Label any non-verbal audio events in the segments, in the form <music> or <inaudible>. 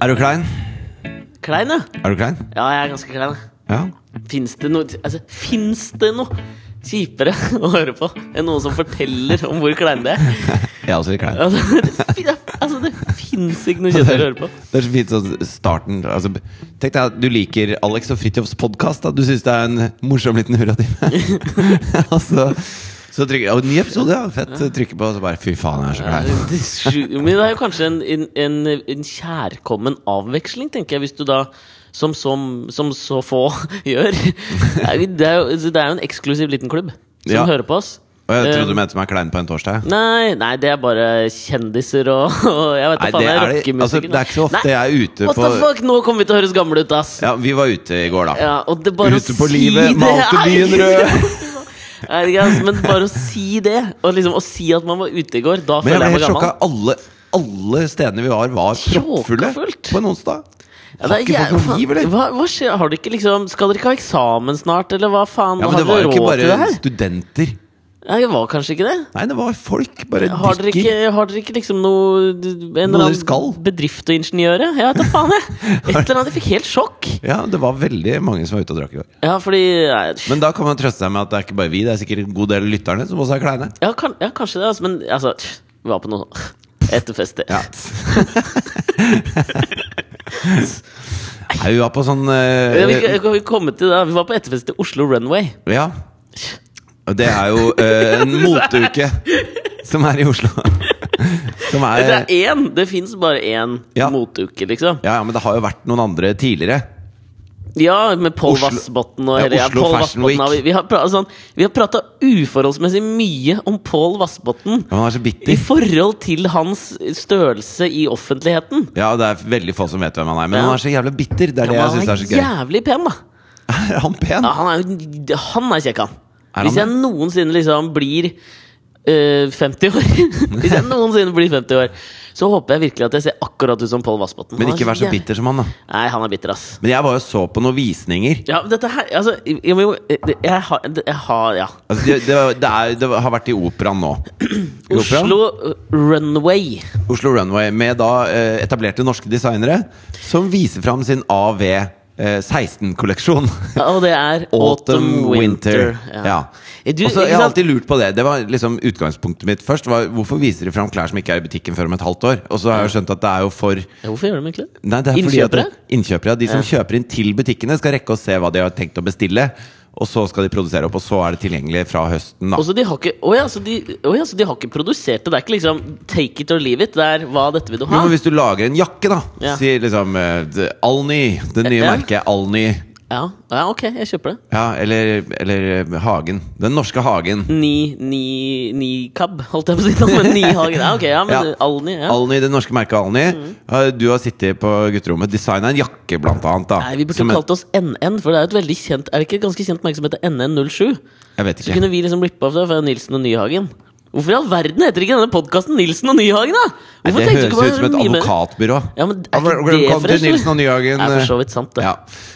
Er du klein? Klein, ja. Er du klein? Ja, jeg er ganske klein. Ja. Fins det noe altså, Fins det noe kjipere å høre på enn noen som forteller om hvor klein det er? <laughs> Jeg er også litt klein. Altså, det, altså, det fins ikke noe kjedeligere å høre på. <laughs> Det er så fint sånn starten altså, Tenk deg at du liker Alex og Fridtjofs podkast. Du syns det er en morsom liten hurratime. Og <laughs> så, trykker Og ny episode, ja! Fett. Trykker på, og så bare Fy faen, jeg er så sju- Men det er jo kanskje en, en, en, en kjærkommen avveksling, tenker jeg, hvis du da som, som, som så få <laughs> gjør. Det er, jo- det, er jo, det er jo en eksklusiv liten klubb som Ja. hører på oss. Og jeg trodde Eh, du mente som er klein på en torsdag. Nei, nei, det er bare kjendiser og, <laughs> og Jeg vet da faen, det jeg rockemusikken. altså, det er ikke så ofte Nei, jeg er ute på- fuck, nå kommer vi til å høres gamle ut, ass! Ja, vi var ute i går, da. Ja, Ute på si livet, malte byen rød. <laughs> Men bare å si det, og liksom å si at man var ute i går, da føler jeg meg gammel. sjokka. Alle, alle stedene vi var, var proppfulle på en onsdag. Ja, det er ikke noe liv, eller? Hva, hva skjer? Har du ikke liksom Skal dere ikke ha eksamen snart, eller hva faen? Ja, men har det var jo ikke bare studenter. Nei, det var kanskje ikke det. Nei, det var folk. Bare Har dere drikker. ikke, har dere ikke liksom noe En eller annen bedrift å ingeniøre? Jeg vet da faen, jeg. <laughs> Et eller annet. Jeg fikk helt sjokk. Ja, det var veldig mange som var ute og drakk i går. Ja, fordi nei, Men da kan man trøste seg med at det er ikke bare vi, det er sikkert en god del av lytterne som også er kleine. ja, kan, ja, kanskje det, altså. Men altså Vi var på noe <laughs> etterfester. Ja. <laughs> Nei, vi var på sånn uh, Ja, vi, vi komme til det? Vi var på etterfest til Oslo Runway. Ja. Og det er jo eh, en moteuke som er i Oslo. Som Det er er én! Det fins bare én Ja. moteuke, liksom. Ja, ja, men det har jo vært noen andre tidligere. Ja, med Pål Oslo- Vassbotn og Ja, hele ja, Oslo Pål Fashion Vassbotn har Vi, Week. vi har pra- sånn, vi har prata uforholdsmessig mye om Pål Vassbotn Men han er så i bitter. forhold til hans størrelse i offentligheten. Ja, det er veldig få som vet hvem han er. Men Ja. han er så jævla bitter. Det er det jeg synes er så er gøy. jævlig pen, da. <laughs> Er han pen? Ja, han er jo Han er kjekk, han. Hvis jeg noensinne liksom blir øh, 50 år <laughs> Hvis jeg noensinne blir 50 år, så håper jeg virkelig at jeg ser akkurat ut som Pål Vassbotn. Men ikke vær så bitter som han, da. Nei, han er bitter, ass. Men jeg var jo så på noen visninger. Ja, dette her Altså, jeg, jeg, jeg, har, jeg har Ja. Altså, det, det, det, er, det har vært i operaen nå. Oslo Runway. Oslo Runway med da eh, etablerte norske designere som viser fram sin AV eh, 16-kolleksjon. Ja, og det er <laughs> Autumn Winter. Ja. Ja. Er du- Og så Jeg har alltid lurt på det. Det var liksom Utgangspunktet mitt først. Var, hvorfor viser de fram klær som ikke er i butikken før om et halvt år? Og så har jeg skjønt at det er jo for Ja, Hvorfor gjør de egentlig det? Nei, det er fordi at Innkjøpere? Innkjøpere, ja. De som kjøper inn til butikkene, skal rekke å se hva de har tenkt å bestille. Og så skal de produsere opp, og så er det tilgjengelig fra høsten. da Og så de har ikke oh ja, så de, oh ja, så de har ikke produsert det. Det er ikke liksom take it or leave it. Det er hva dette vil du Jo, ha. men Hvis du lager en jakke, da, Ja. sier liksom uh, det- Alny, det nye merket Alny. Ja, ja, ok, jeg kjøper det. Ja, eller, eller eh, Hagen. Den norske Hagen. Ni, ni, ni cab, holdt jeg på å si. Men ni <laughs> hagen. Ja, ok, ja, men Ja. Alni. Ja. Alny, det norske merket Alny. Mm. Du har sittet på gutterommet, designa en jakke, blant annet. Da, Nei, vi burde Som kalt oss NN, for det er et veldig kjent Er det ikke et ganske kjent merke som heter NN07? Jeg vet ikke Så kunne vi liksom rippe off det fra Nilsen og Nyhagen. Hvorfor i all verden heter ikke denne podkasten Nilsen og Nyhagen, da? Nei, Hvorfor det høres ut som et advokatbyrå. Ja, men er Ja, ikke det fresh, eller? Nilsen og Nyhagen. Det er for så vidt sant, det. Ja.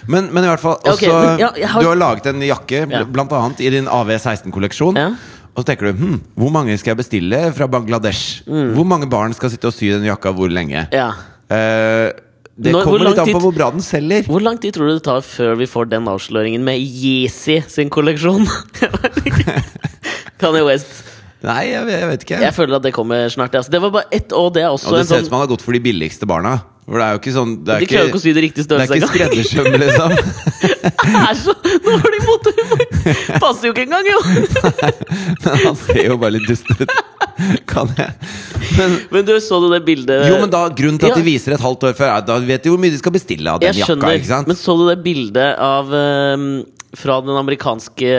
Men, men i hvert fall også, okay, men ja, har- Du har laget en jakke, Ja. blant annet i din AV16-kolleksjon. Ja. Og så tenker du hm, hvor mange skal jeg bestille fra Bangladesh? Hvor mange barn skal sitte og sy den jakka hvor lenge? Mm. Ja. Eh, det Når- kommer litt an på hvor bra den selger. Hvor lang tid tror du det tar før vi får den avsløringen med Yeezy sin kolleksjon? <laughs> <laughs> Kanye West. Nei, jeg, jeg vet ikke. Jeg føler at det kommer snart. Altså. Det var bare ett, og det er også Og det en ser ut sånn som han har gått for de billigste barna. For det er jo ikke sånn det er De klarer ikke å sy det riktig det er ikke engang. skreddersøm, <laughs> liksom. Er så Nå var de motorhumor! Passer jo ikke engang, jo! <laughs> Men han ser jo bare litt dust ut. Kan jeg Men Men du, så du det bildet jo, men da, grunnen til at Ja. de viser et halvt år før, er da vet de hvor mye de skal bestille av den Jeg jakka. skjønner, ikke sant? men så du det bildet av ehm, fra den amerikanske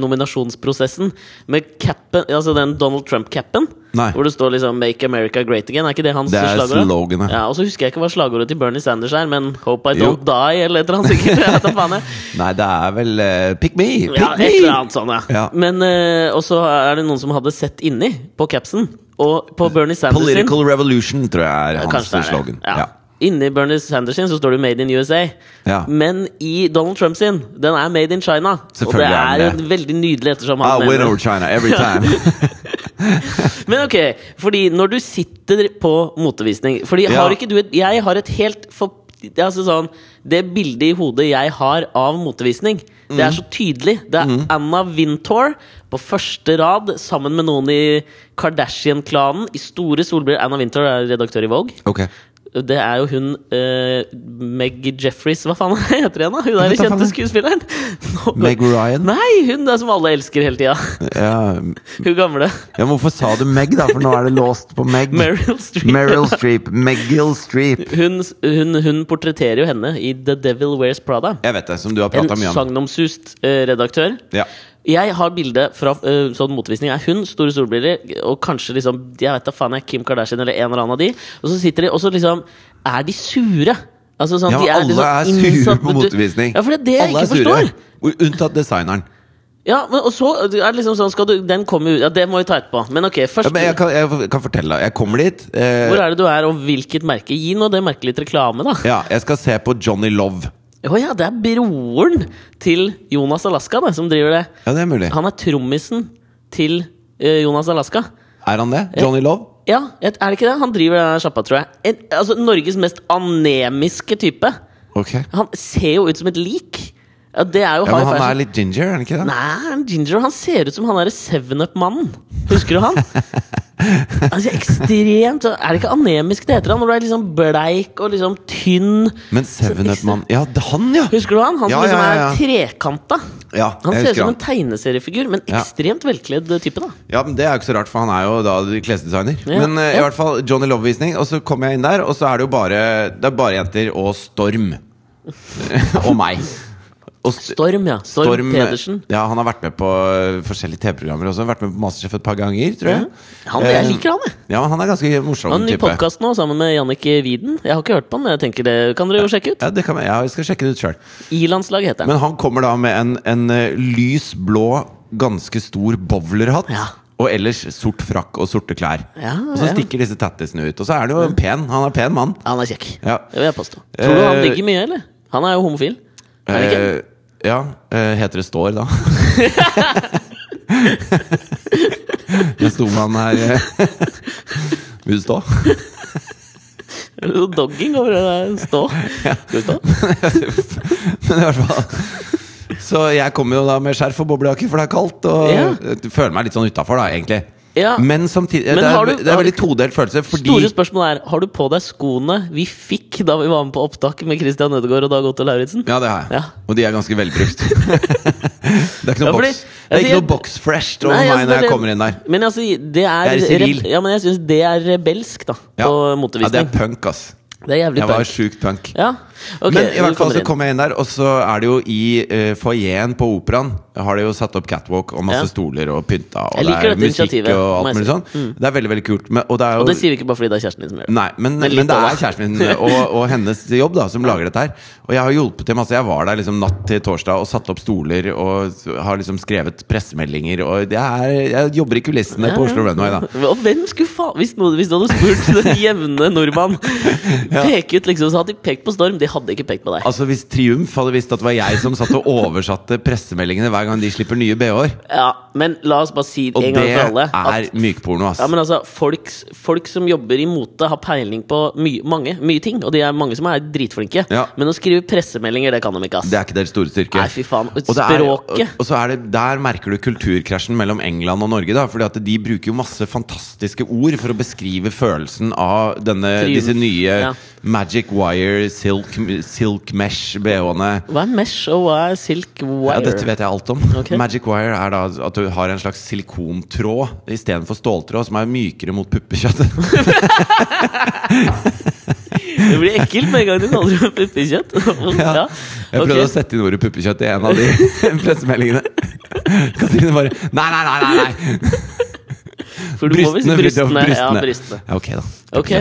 nominasjonsprosessen med cappen, altså den Donald Trump-cappen? Nei. Hvor det står liksom 'Make America Great Again'. Er ikke det hans Det er slagord? sloganet. Ja, og så husker jeg ikke hva slagordet til Bernie Sanders er, men 'Hope I Jo. Don't Die' eller et eller annet sikkert. <laughs> Nei, det er vel uh, Pick me! Pick Ja, et eller annet sånt, ja. Ja. Men uh, Og så er det noen som hadde sett inni på capsen. Og på Bernie Sanders sin Political revolution, tror jeg er hans slogan. Ja. Ja. Inni Bernie Sanders sin så står det 'Made in USA'. Ja. Men i Donald Trump sin, den er 'Made in China'. Og det er jo veldig nydelig, ettersom han win over China every time. <laughs> Men ok, fordi når du sitter på motevisning Fordi Ja. har ikke du et Jeg har et helt for, altså sånn, det bildet i hodet jeg har av motevisning, det er så tydelig. Det er Anna Wintour på første rad sammen med noen i Kardashian-klanen i store solbriller. Anna Wintour er redaktør i Vogue. Ok. Det er jo hun uh, Meg Jeffries Hva faen <laughs> heter hun da? Hun er den kjente skuespilleren. <laughs> Nå- Meg Ryan? Nei, hun der som alle elsker hele tida. Ja. <laughs> Hun gamle. ja, men hvorfor sa du Meg, da? For nå er det låst på Meg. Meryl Streep. Meryl Streep. Meryl Streep. Hun, hun, hun portretterer jo henne i The Devil Wears Prada. Jeg vet det, som du har En prata mye om. sagnomsust eh, redaktør. Ja. Jeg har bilde fra uh, sånn motvisning er hun, store solbriller, og kanskje liksom Jeg vet da faen jeg, Kim Kardashian eller en eller annen av de. Og så sitter de, og så liksom Er de sure? Altså sånn, ja, de er alle liksom er sure på motevisning. Ja, for det er det jeg alle ikke forstår. Unntatt designeren. Ja, men og så er det liksom sånn du, Den kommer jo Ja, det må vi ta etterpå. Men ok, først Ja, men jeg kan, jeg kan fortelle deg. Jeg kommer dit. Eh, Hvor er det du er, og hvilket merke? Gi nå det merket litt reklame, da. ja, jeg skal se på Johnny Love. Å ja, det er broren til Jonas Alaska det, som driver det. Ja, det er mulig. Han er trommisen til eh, Jonas Alaska. Er han det? Johnny Love? Ja, er det ikke det? Han driver den sjappa, tror jeg. En, altså Norges mest anemiske type. Ok. Han ser jo ut som et lik. Ja, det er jo Ja, men han fashion. er litt ginger, er han ikke det? Nei, han er ginger. Han ser ut som han derre Seven Up-mannen. Husker du han? <laughs> altså, ekstremt Er det ikke anemisk det heter? han Når du er liksom bleik og liksom tynn. Men Seven Up-mann Ja, han, ja! Husker du han? Han som Ja, liksom ja, er trekanta. Han ser ut som som en tegneseriefigur, men ekstremt velkledd type. da Ja, men Det er jo ikke så rart, for han er jo da klesdesigner. Men uh, i hvert fall Johnny Love-visning, og så kommer jeg inn der, og så er det jo bare Det er bare jenter og Storm. <laughs> og meg. Storm, ja. Storm, Pedersen. Ja, han har vært med på eh, forskjellige TV-programmer også. Vært med på Masterchef et par ganger, tror jeg. Han, jeg Eh, liker han, jeg. Ja, han er ganske morsom Han en ny podkast nå sammen med Jannik Widen. Jeg har ikke hørt på han, jeg tenker det kan dere jo sjekke ut. Ja, det kan jeg, ja, jeg skal sjekke det ut sjøl. I-landslag heter han. Men han kommer da med en, en eh, lys blå, ganske stor bowlerhatt. Ja. Og ellers sort frakk og sorte klær. Ja, og så ja. stikker disse tattisene ut. Og så er han jo en pen. Han er pen mann. Han er kjekk. Ja. Det vil jeg påstå. Tror du han Eh, digger mye, eller? Han er jo homofil. Er det ikke? Eh, ja. eh, heter det Står, da? <laughs> Det sto man her eh. Vil du stå? Det er jo dogging over det der stå. Skal du stå? <laughs> Men i hvert fall Så jeg kommer jo da med skjerf og boblejakke, for det er kaldt. Og Ja. føler meg litt sånn utafor, da, egentlig. Ja. Men samtidig Men det, er, du- det er veldig todelt følelse, fordi Store spørsmål er Har du på deg skoene vi fikk da vi var med på opptak med Christian Ødegaard og Dag Otto Lauritzen? Ja, det har jeg. Ja. Og de er ganske velbrukt. <laughs> <laughs> det er ikke noe Ja, fordi- boks Det er ikke jeg- noe box fresh over meg når jeg kommer inn der. Men altså, det er, det er sivil. Ja, men jeg syns det er rebelsk, da. Ja. motevisning. ja, det er punk, ass. det er jævlig Jeg var punk. sjukt punk. Ja, ok, Men i hvert fall så kommer jeg inn der, og så er det jo i uh, foajeen på operaen Har de jo satt opp catwalk og masse Ja. stoler og pynta, og det er musikk og alt mulig sånn. Mm. Det er veldig veldig kult. Men, og det er jo Og det sier vi ikke bare fordi det er kjæresten din som gjør det. Nei, men, Men men, det er kjæresten min og, og hennes jobb da som lager dette her. Og jeg har hjulpet til masse. Jeg var der liksom natt til torsdag og satt opp stoler og har liksom skrevet pressemeldinger. Og det er, jeg jobber i kulissene på Oslo Runway, da. <laughs> Og hvem skulle faen Hvis, hvis du hadde spurt den jevne nordmann <laughs> Peke ut liksom, så hadde de pekt på Storm. De hadde ikke pekt på deg. Altså Hvis Triumf hadde visst at det var jeg som satt og oversatte pressemeldingene hver gang de slipper nye bh-er, Ja, Men la oss bare si det en gang for alle Og det er mykporno, ass. ja, men altså, folk, folk som jobber i mote, har peiling på my, mange mye ting. Og de er mange som er dritflinke. Ja. Men å skrive pressemeldinger, det kan de ikke. ass Det er ikke deres store styrke. Nei, fy faen. Og, det er, og, og så er det, der merker du kulturkrasjen mellom England og Norge. da Fordi at De bruker jo masse fantastiske ord for å beskrive følelsen av denne, disse nye ja. Magic Wire, Silk, silk Mesh BH-ene. Hva er mesh og hva er silk wire? Ja, dette vet jeg alt om. Okay. Magic Wire er da at du har en slags silikontråd istedenfor ståltråd, som er mykere mot puppekjøttet. Det blir ekkelt med en gang du kaller det puppekjøtt. <laughs> Ja. Jeg prøvde okay. å sette inn ordet puppekjøtt i en av de <laughs> pressemeldingene. Katrine bare Nei, nei, nei! nei, nei. For du må visst Brystene, brystene. Ja, brystene. brystene. Ja, ok, da. Ok.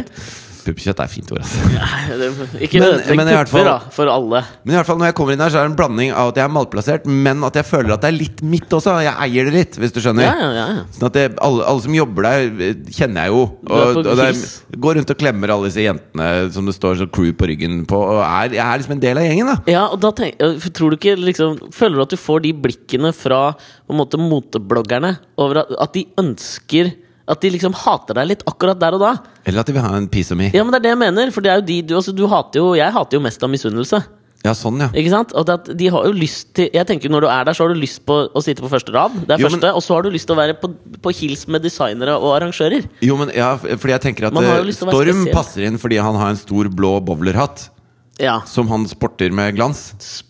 Puppekjøtt. Er fint ord, altså. Ja, det- Ikke Men- det, men pupper, fall- da, for alle. Men i hvert fall når jeg kommer inn her, så er det en blanding av at jeg er malplassert, men at jeg føler at det er litt mitt også. Jeg eier det litt, hvis du skjønner. Ja, ja. Sånn at det, alle, alle som jobber der, kjenner jeg jo. Og, og det er, går rundt og klemmer alle disse jentene som det står så crew på ryggen på. Og er, jeg er liksom en del av gjengen, da. Ja, og da tenk, tror du ikke liksom Føler du at du får de blikkene fra på en måte motebloggerne over at, at de ønsker At de liksom hater deg litt akkurat der og da. Eller at de vil ha en piece of me. Ja, men det er det jeg mener. For det er jo de, du, altså, du hater jo Jeg hater jo mest av misunnelse. Ja, sånn, ja. Ikke sant? Og at de har jo lyst til Jeg tenker Når du er der, så har du lyst på å sitte på første rad. Det er Jo, men- første Og så har du lyst til å være på, på hils med designere og arrangører. Jo, men ja, fordi jeg tenker at eh, Storm passer inn fordi han har en stor blå bowlerhatt Ja, som han sporter med glans.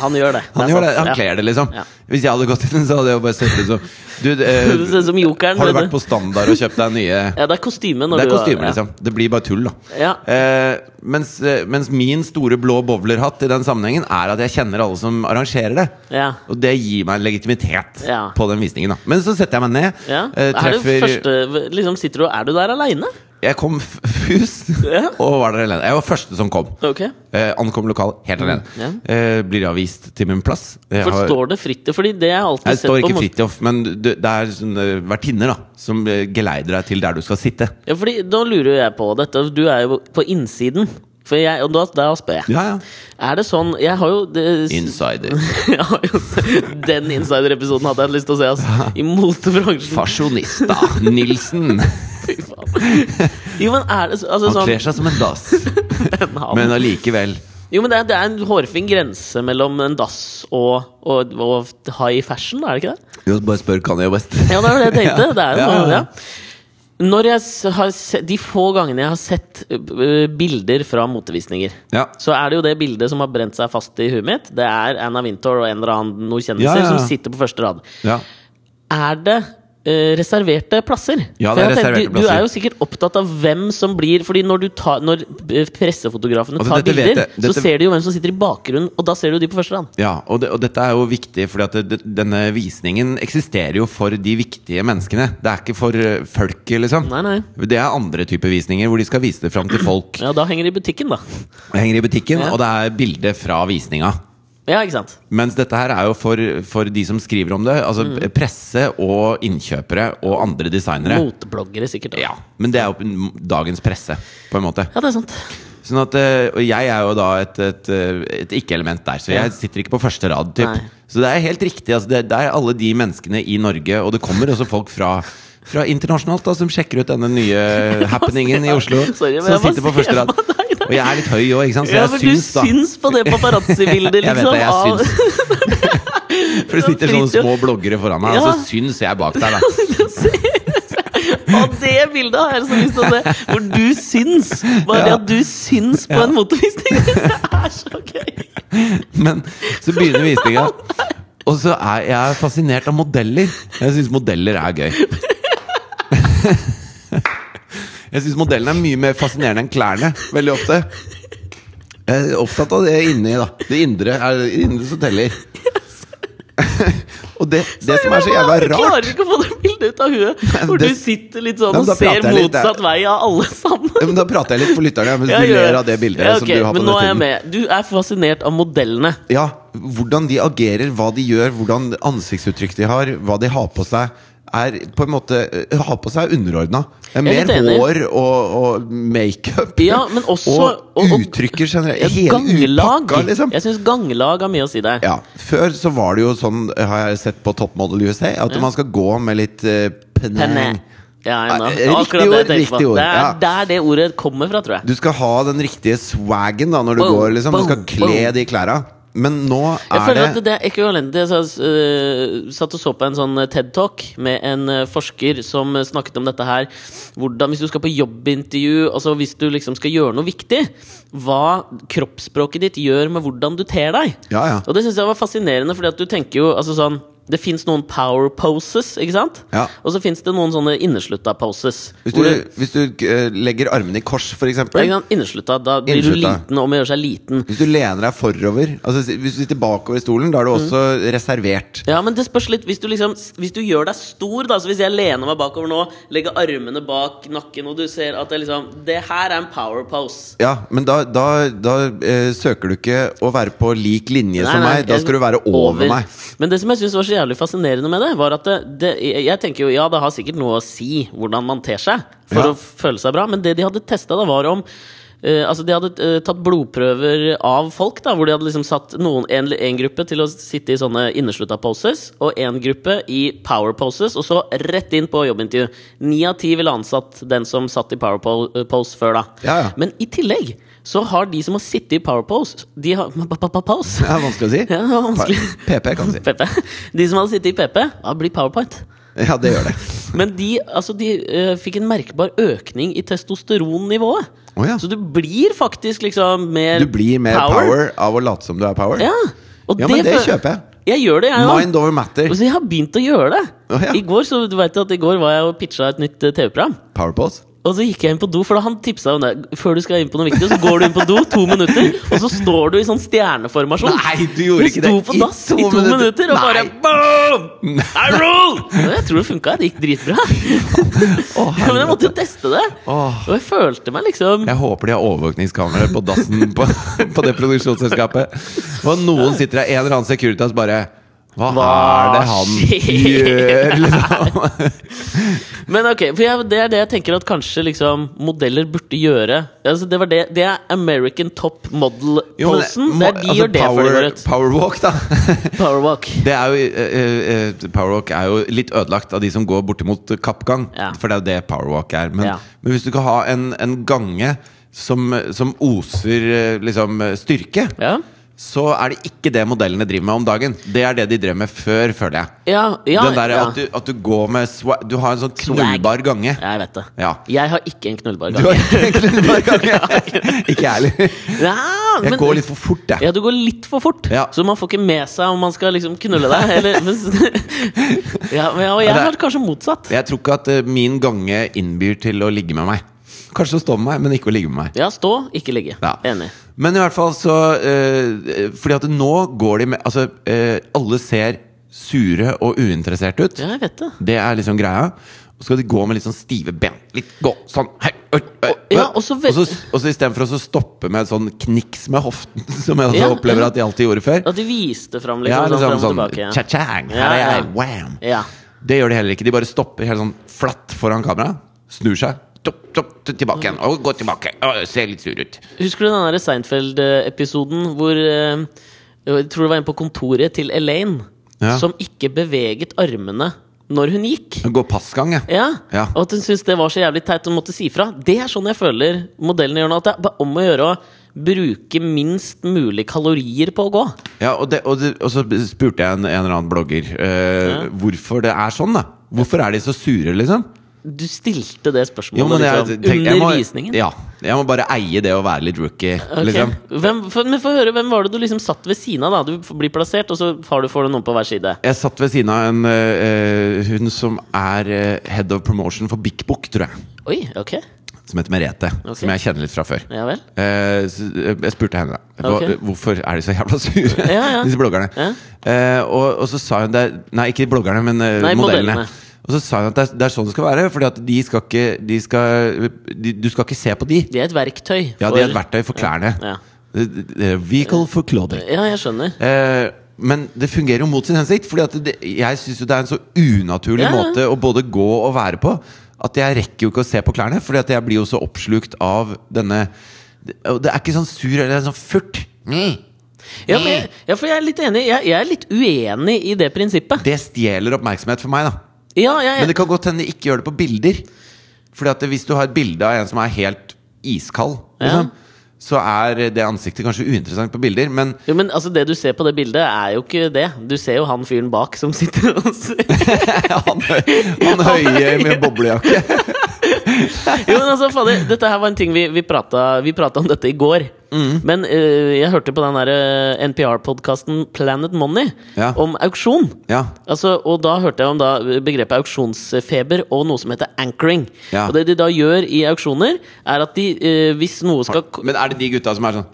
han gjør det. <laughs> Han gjør det, han kler det, liksom. Ja. Hvis jeg hadde gått inn, så hadde jeg bare sett ut som Du, eh, <laughs> som jokeren. har du vært på standard og kjøpt deg nye <laughs> Ja, det er kostyme. Det er kostyme, liksom. Det blir bare tull, da. Ja. Eh, mens, eh, mens min store blå bowlerhatt i den sammenhengen er at jeg kjenner alle som arrangerer det. Ja. Og det gir meg legitimitet på den visningen. da Men så setter jeg meg ned, eh, Er treffer første liksom sitter du, Er du der aleine? Jeg kom fus Ja. <laughs> og var der alene. Jeg var første som kom. Okay. Eh, ankom lokalet helt alene. ja. Eh, blir avvist til min plass. Jeg, For står det fritt? Fordi det har jeg alltid jeg sett står ikke Fridtjof, men det, er sånne vertinner da som eh, geleider deg til der du skal sitte. Ja, fordi da lurer jeg på dette. Du er jo på innsiden. For jeg, og da, da spør jeg. Ja, ja. Er det sånn Jeg har jo det, Insider. <laughs> jo, Den insider-episoden hadde jeg lyst til å se. Altså. I motebransjen. Fasjonista Nilsen. <laughs> <laughs> Jo, men er det så- altså, Han sånn kler seg som en dass, <laughs> men allikevel. Jo, men det er, det er en hårfin grense mellom en dass og, og, og high fashion, er det ikke det? Jo, bare spør Kanye West. <laughs> Ja, det er det jeg tenkte. Det er jo Ja, ja, ja. Når jeg har sett, De få gangene jeg har sett bilder fra motevisninger, Ja. så er det jo det bildet som har brent seg fast i huet mitt. Det er Anna Wintour og en eller annen noen kjendiser som sitter på første rad. ja. Er det ø, reserverte plasser? Ja, det er reserverte tenker, du, du, du er jo sikkert opptatt av hvem som blir Fordi når, du tar, når pressefotografene Altså, tar bilder, dette- så ser du jo hvem som sitter i bakgrunnen, og da ser du de på første rad. Ja, og, det, og dette er jo viktig, fordi at det, denne visningen eksisterer jo for de viktige menneskene. Det er ikke for eh, folket, liksom. Nei, nei. Det er andre typer visninger hvor de skal vise det fram til folk. Ja, da henger det i butikken, da. Det henger i butikken, Ja. og det er bilde fra visninga. Ja, ikke sant? Mens dette her er jo for, for de som skriver om det. Altså Mm. presse og innkjøpere og andre designere. Motebloggere, sikkert. Ja, Men det er jo dagens presse, på en måte. ja, det er sant. Sånn at, eh, og jeg er jo da et, et, et ikke-element der, så jeg sitter ikke på første rad. Typ. Nei. Så det er helt riktig. Altså, det, det er alle de menneskene i Norge, og det kommer også folk fra fra internasjonalt da, som sjekker ut denne nye happeningen i Oslo. <laughs> Sorry, men som sitter på første rad. Og jeg er litt høy òg, ikke sant? så Ja, for du syns da. syns på det paparazzi-bildet, <laughs> Jeg vet liksom. det, jeg syns. <laughs> For det sitter sånne små bloggere foran meg, og så syns jeg bak der, da. <laughs> Og det bildet har jeg så lyst til å se! Hvor du syns! Bare det at du syns på Ja. en motorvisning, Det er så gøy! Men så begynner visninga, og så er jeg fascinert av modeller. Jeg syns modeller er gøy. Jeg syns modellene er mye mer fascinerende enn klærne, veldig ofte. Jeg er opptatt av det inni, da. Det indre er det indre som teller. Og det, det som er så jævla Jeg klarer ikke å få det bildet ut av huet! Hvor du sitter litt sånn og ser motsatt vei av alle sammen. ja, men Da prater jeg litt for lytterne, mens Ja, du ler av det bildet Ja, som ok, du har på Men nå er jeg med. Du er fascinert av modellene. Ja, hvordan de agerer, hva de gjør, hvordan ansiktsuttrykk de har, hva de har på seg, er på en måte eh, Har på seg underordna. er Mer hår og, og makeup. <laughs> Ja, men også- og, og- og- uttrykket generelt. Ja, Hele ganglag. upakka, liksom. Jeg syns ganglag har mye å si der. Ja, Før så var det jo sånn, har jeg sett på Top Model USA, at man skal gå med litt uh, Penne. peneng. Ja. Ja, riktig ord, riktig ord, Det er ja. der det ordet kommer fra, tror jeg. Du skal ha den riktige swagen da når du Boom, går. liksom Du skal kle de klærne. Men nå Jeg er føler at det er ekvivalent Jeg øh, satt og så på en sånn TED-talk med en øh, forsker som snakket om dette her. Hvordan, Hvis du skal på jobbintervju, altså hvis du liksom skal gjøre noe viktig, hva kroppsspråket ditt gjør med hvordan du ter deg. Ja, ja. Og det syns jeg var fascinerende, fordi at du tenker jo altså sånn det fins noen power poses, ikke sant? Ja. Og så fins det noen sånne inneslutta poses. Hvis du, du, hvis du eh, legger armene i kors, ikke? Inneslutta, da blir du liten om å gjøre seg liten. Hvis du lener deg forover altså Hvis du sitter bakover i stolen, da er du Mm. også reservert. Ja, men det spørs litt Hvis du liksom Hvis du gjør deg stor, da Så hvis jeg lener meg bakover nå, legger armene bak nakken, og du ser at det liksom Det her er en power pose. Ja, Men da, da, da eh, søker du ikke å være på lik linje Nei, som nei, meg. Da skal du være over, meg. Men det som jeg syns var så jævlig fascinerende med det, var at det, det, jeg tenker jo ja, det har sikkert noe å si hvordan man ter seg for Ja. å føle seg bra, men det de hadde testa, da, var om Uh, Altså De hadde uh, tatt blodprøver av folk, da hvor de hadde liksom satt noen, en, en gruppe til å sitte i sånne inneslutta poses, og en gruppe i power poses, og så rett inn på jobbintervju. Ni av ti ville ansatt den som satt i power pose før, da. Ja, ja. Men i tillegg så har de som har sittet i PowerPose De har <laughs> Pose? Det er vanskelig å si. Ja, det var vanskelig. PP kan du si. <laughs> PP. De som hadde sittet i PP, da blir powerpoint. Ja, det gjør det. <laughs> Men de, altså, de uh, fikk en merkbar økning i testosteronnivået. Oh, ja. Så du blir faktisk liksom mer Du blir mer power, av å late som du er power. Ja, Ja, men det kjøper jeg. Jeg gjør det, jeg. Mind over matter. Så jeg har begynt å gjøre det. Oh, ja. I går så du vet at i går var jeg og pitcha et nytt eh, TV-program. Power pose. Og så gikk jeg inn på do, for da han tipsa om det. Før du skal inn på noe viktig, så går du inn på do to minutter, og så står du i sånn stjerneformasjon. Nei, du gjorde ikke det Du sto på dass i to minutter. minutter, og bare boom! <laughs> I rule! Og Jeg tror det funka. Det gikk dritbra. Oh, Ja, men jeg måtte jo teste det. Og jeg følte meg liksom Jeg håper de har overvåkningskameraer på dassen på, <laughs> på det produksjonsselskapet. Og noen sitter der, en eller annen Securitas bare Hva, Hva er det han gjør, liksom? <laughs> Men ok, for jeg, det er det jeg tenker at kanskje liksom modeller burde gjøre. Altså, det, var det, det er American Top Model-posen. Det, de altså, gjør det power, går ut. Powerwalk, da. <laughs> Powerwalk. Det er jo, uh, uh, powerwalk er jo litt ødelagt av de som går bortimot kappgang. Ja. For det er jo det powerwalk er. Men, Ja. men hvis du kan ha en, en gange som, som oser eh, liksom styrke, Ja. Så er det ikke det modellene driver med om dagen. Det er det de drev med før, føler jeg. Ja, ja, Den der, ja. at, du, at du går med Du har en sånn knullbar gange. Jeg vet det. Ja. Jeg har ikke en knullbar gange. Du har ikke en knullbar <laughs> gange! ikke jeg heller. Jeg men- går litt for fort, jeg. Ja, du går litt for fort, Ja. så man får ikke med seg om man skal liksom knulle deg. Eller, men, <laughs> ja, men, og jeg har kanskje motsatt. Jeg tror ikke at eh, min gange innbyr til å ligge med meg. Kanskje å stå med meg, men ikke å ligge med meg. Ja, stå, ikke ligge. Ja. Enig. Men i hvert fall så eh, Fordi at nå går de med Altså, eh, alle ser sure og uinteresserte ut. Ja, jeg vet det. Det er liksom greia. Og så skal de gå med litt sånn stive ben. Litt gå sånn hei, øy, øy, Ja, og så og så, og så istedenfor å så stoppe med et sånn kniks med hoften, <laughs> som jeg Ja, opplever ja. at de alltid gjorde før. <laughs> At de viste fram Ja, liksom, liksom sånn, sånn frem og tilbake. Ja. cha-chang, her Ja, er jeg, wham! Ja. Det gjør de heller ikke. De bare stopper helt sånn flatt foran kamera, snur seg, topp, topp, tilbake igjen, og gått tilbake. Og ser litt sur ut. Husker du den der Seinfeld-episoden hvor eh, Jeg tror det var en på kontoret til Elaine Ja. som ikke beveget armene når hun gikk. Gå passgang, jeg. Ja, Ja. Og at hun syntes det var så jævlig teit og måtte si fra. Det er sånn jeg føler modellene gjør nå. At det er om å gjøre å bruke minst mulig kalorier på å gå. Ja, og, det, og, det, og så spurte jeg en, en eller annen blogger uh, Ja. hvorfor det er sånn. da Hvorfor er de så sure, liksom? Du stilte det spørsmålet jo, jeg, liksom, tenk- jeg under må, visningen. Ja, jeg må bare eie det å være litt rookie, Okay. liksom. Hvem, for, men få høre, hvem var det du liksom satt ved siden av? da? Du blir plassert, og så du, får du noen på hver side. Jeg satt ved siden av en uh, hun som er eh, head of promotion for Big Book, tror jeg. Oi, ok. Som heter Merete. okay. Som jeg kjenner litt fra før. Ja vel. Eh, jeg spurte henne hva, Ok. hvorfor er de så jævla sure, Ja, ja. <laughs> disse bloggerne. Ja. Eh, og, så sa hun det Nei, ikke bloggerne, men Nei, modellene. modellene. Og så sa hun at det er, det er sånn det skal være, Fordi at de skal ikke de skal, de, Du skal ikke se på de. Det er et verktøy. Ja, for- de er et verktøy for klærne. Ja. ja. eh, Vehicle for clothing. ja, jeg skjønner. Eh, men det fungerer jo mot sin hensikt. Fordi at det, jeg syns det er en så unaturlig Ja, ja. måte å både gå og være på. At jeg rekker jo ikke å se på klærne, Fordi at jeg blir jo så oppslukt av denne det er ikke sånn sur eller sånn furt. Mm. Ja, men, jeg- ja, for jeg er litt enig. Jeg, jeg er litt uenig i det prinsippet. Det stjeler oppmerksomhet for meg, da. Ja, jeg, Men det kan godt hende de ikke gjør det på bilder. Fordi at hvis du har et bilde av en som er helt iskald, liksom, så er det ansiktet kanskje uinteressant på bilder. Men jo, men altså, det du ser på det bildet, er jo ikke det. Du ser jo han fyren bak som sitter og ser <laughs> han, han høye med boblejakke <laughs> Jo, men altså, fader, dette her var en ting vi, vi, vi prata om dette i går. Mm. Men uh, jeg hørte på den der eh, NPR-podkasten Planet Money Ja. om auksjon. Ja. Altså, og da hørte jeg om da begrepet auksjonsfeber og noe som heter anchoring. Ja. Og det de da gjør i auksjoner, er at de, uh, hvis noe skal Men er det de gutta som er sånn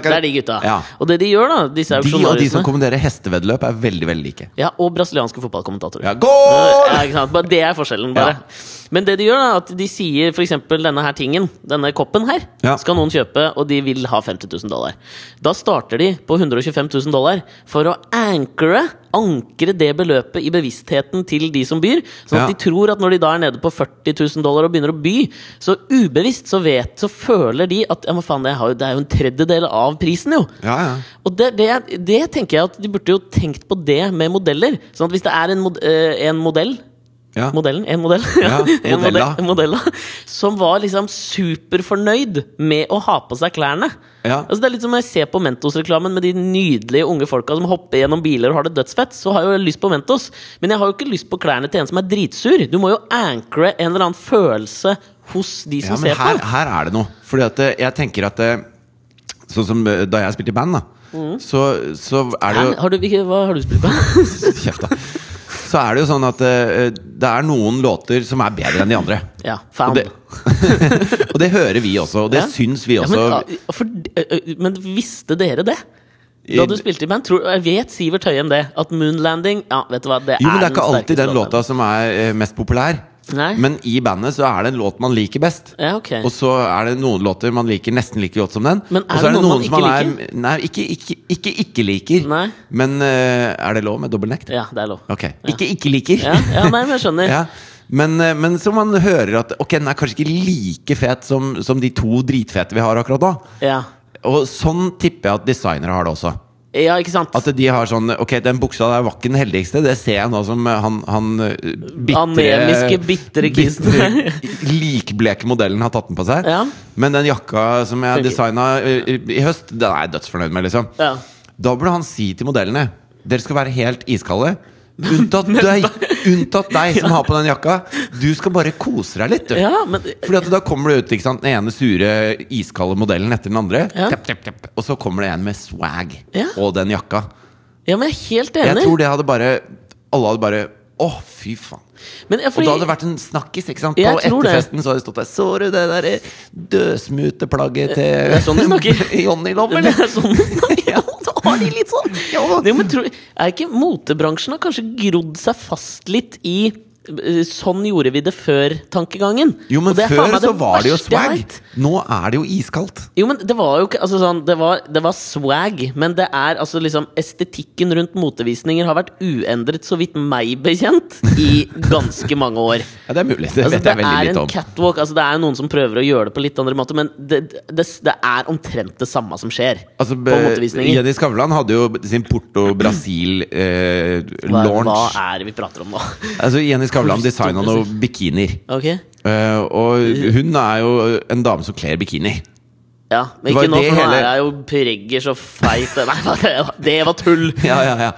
Det er de gutta. Ja. Og det de gjør, da, disse De og de som kommenterer hesteveddeløp, er veldig veldig like. ja, Og brasilianske fotballkommentatorer. Ja? Det er forskjellen, bare. Men det de gjør, er at de sier f.eks. denne her tingen. denne koppen her, Ja. skal noen kjøpe, og de vil ha 50 000 dollar. Da starter de på 125 000 dollar for å ankre, ankre det beløpet i bevisstheten til de som byr. Sånn at Ja. de tror at når de da er nede på 40 000 dollar og begynner å by, så ubevisst så vet, så føler de at ja, men faen, det, har jo, det er jo en tredjedel av prisen, jo. Ja, ja. Og det, det, det tenker jeg at de burde jo tenkt på det med modeller. Sånn at hvis det er en, mod, eh, en modell ja. Modellen, en modell <laughs> Ja, en modella. modella Som var liksom superfornøyd med å ha på seg klærne Ja. altså Det er litt som når jeg ser på Mentos-reklamen Med de nydelige unge folka som hopper gjennom biler Og har det dødsfett Så har jeg jo lyst på Mentos Men jeg har jo ikke lyst på klærne til en som er dritsur Du må jo ankre en eller annen følelse Hos de som Ja, men ser her, på her er det noe. Fordi at eh, jeg tenker at eh, Sånn som eh, da jeg spilte i band, da. Så, så er det jo har du, Hva har du spilt på? <laughs> Kjeft, da. Så er det jo sånn at uh, det er noen låter som er bedre enn de andre. ja, Og det, <laughs> og det hører vi også, og det Ja. syns vi Ja, også. men, for, ø, ø, men visste dere det? Da du spilte i band? Tror, vet Sivert Høyem det? At Moonlanding Ja, vet du hva, det jo, men det er ikke alltid den låta som er eh, mest populær. Nei. Men i bandet så er det en låt man liker best. Ja, okay. Og så er det noen låter man liker nesten like godt som den. Men er og så det noen man som ikke er, Nei, ikke ikke, ikke, ikke liker. Nei. Men uh, er det lov med dobbeltnekt? Ja, det er lov. Ok. Ikke ikke liker. Ja, ja nei, men jeg skjønner. <laughs> Ja. Men, eh, men så man hører at Ok, den er kanskje ikke like fet som, som de to dritfete vi har akkurat da. Ja. Og sånn tipper jeg at designere har det også. Ja, ikke sant? At de har sånn Ok, den buksa der var ikke den heldigste. Det ser jeg nå som eh, han, han eh, bitre Anemiske, bitre kisen. likbleke modellen har tatt den på seg. Ja. Men den jakka som jeg Funker. i, i høst, den er jeg dødsfornøyd med, liksom. Ja. Da burde han si til modellene Dere skal være helt iskalde. Unntatt <laughs> deg, unntatt deg som har på den jakka. Du skal bare kose deg litt. Du. ja, men Fordi at Da kommer du ut ikke sant? den ene sure, iskalde modellen etter den andre. Ja. Tepp, tepp, tepp. Og så kommer det en med swag Ja. og den jakka. Ja, men jeg er helt Jeg enig. tror det hadde bare Alle hadde bare Å, fy faen. Men jeg, Og fordi, da hadde det vært en snakkis. ikke sant? Jeg På tror det. etterfesten så hadde det stått der Så du det der dødsmuteplagget til Det er sånn de snakker. <laughs> Johnny eller? det er sånn det snakker. <laughs> Ja, <laughs> har de litt sånn. Ja. det, men tror, er ikke motebransjen har kanskje grodd seg fast litt i Sånn gjorde vi det før-tankegangen? Jo, men det før så var det jo swag. Nå er det jo iskaldt. Jo, men det var jo ikke altså sånn, det, var, det var swag, men det er altså liksom Estetikken rundt motevisninger har vært uendret, så vidt meg bekjent, i ganske mange år. <laughs> Ja, Det er mulig. Det Altså, vet det jeg veldig er en catwalk. Altså, det er noen som prøver å gjøre det på litt andre måter, men det, det, det er omtrent det samme som skjer Altså, på be- motevisninger. Jenny Skavlan hadde jo sin Porto Brasil-launch. Hva, hva er det vi prater om nå? altså, Jenny Skavlan Porto designa noen bikinier. Ok? Uh, og hun er jo en dame som kler bikini. Ja, men ikke nå, det for nå hele- er jeg jo pregger så feit Nei, <laughs> det var tull! Ja, ja, ja.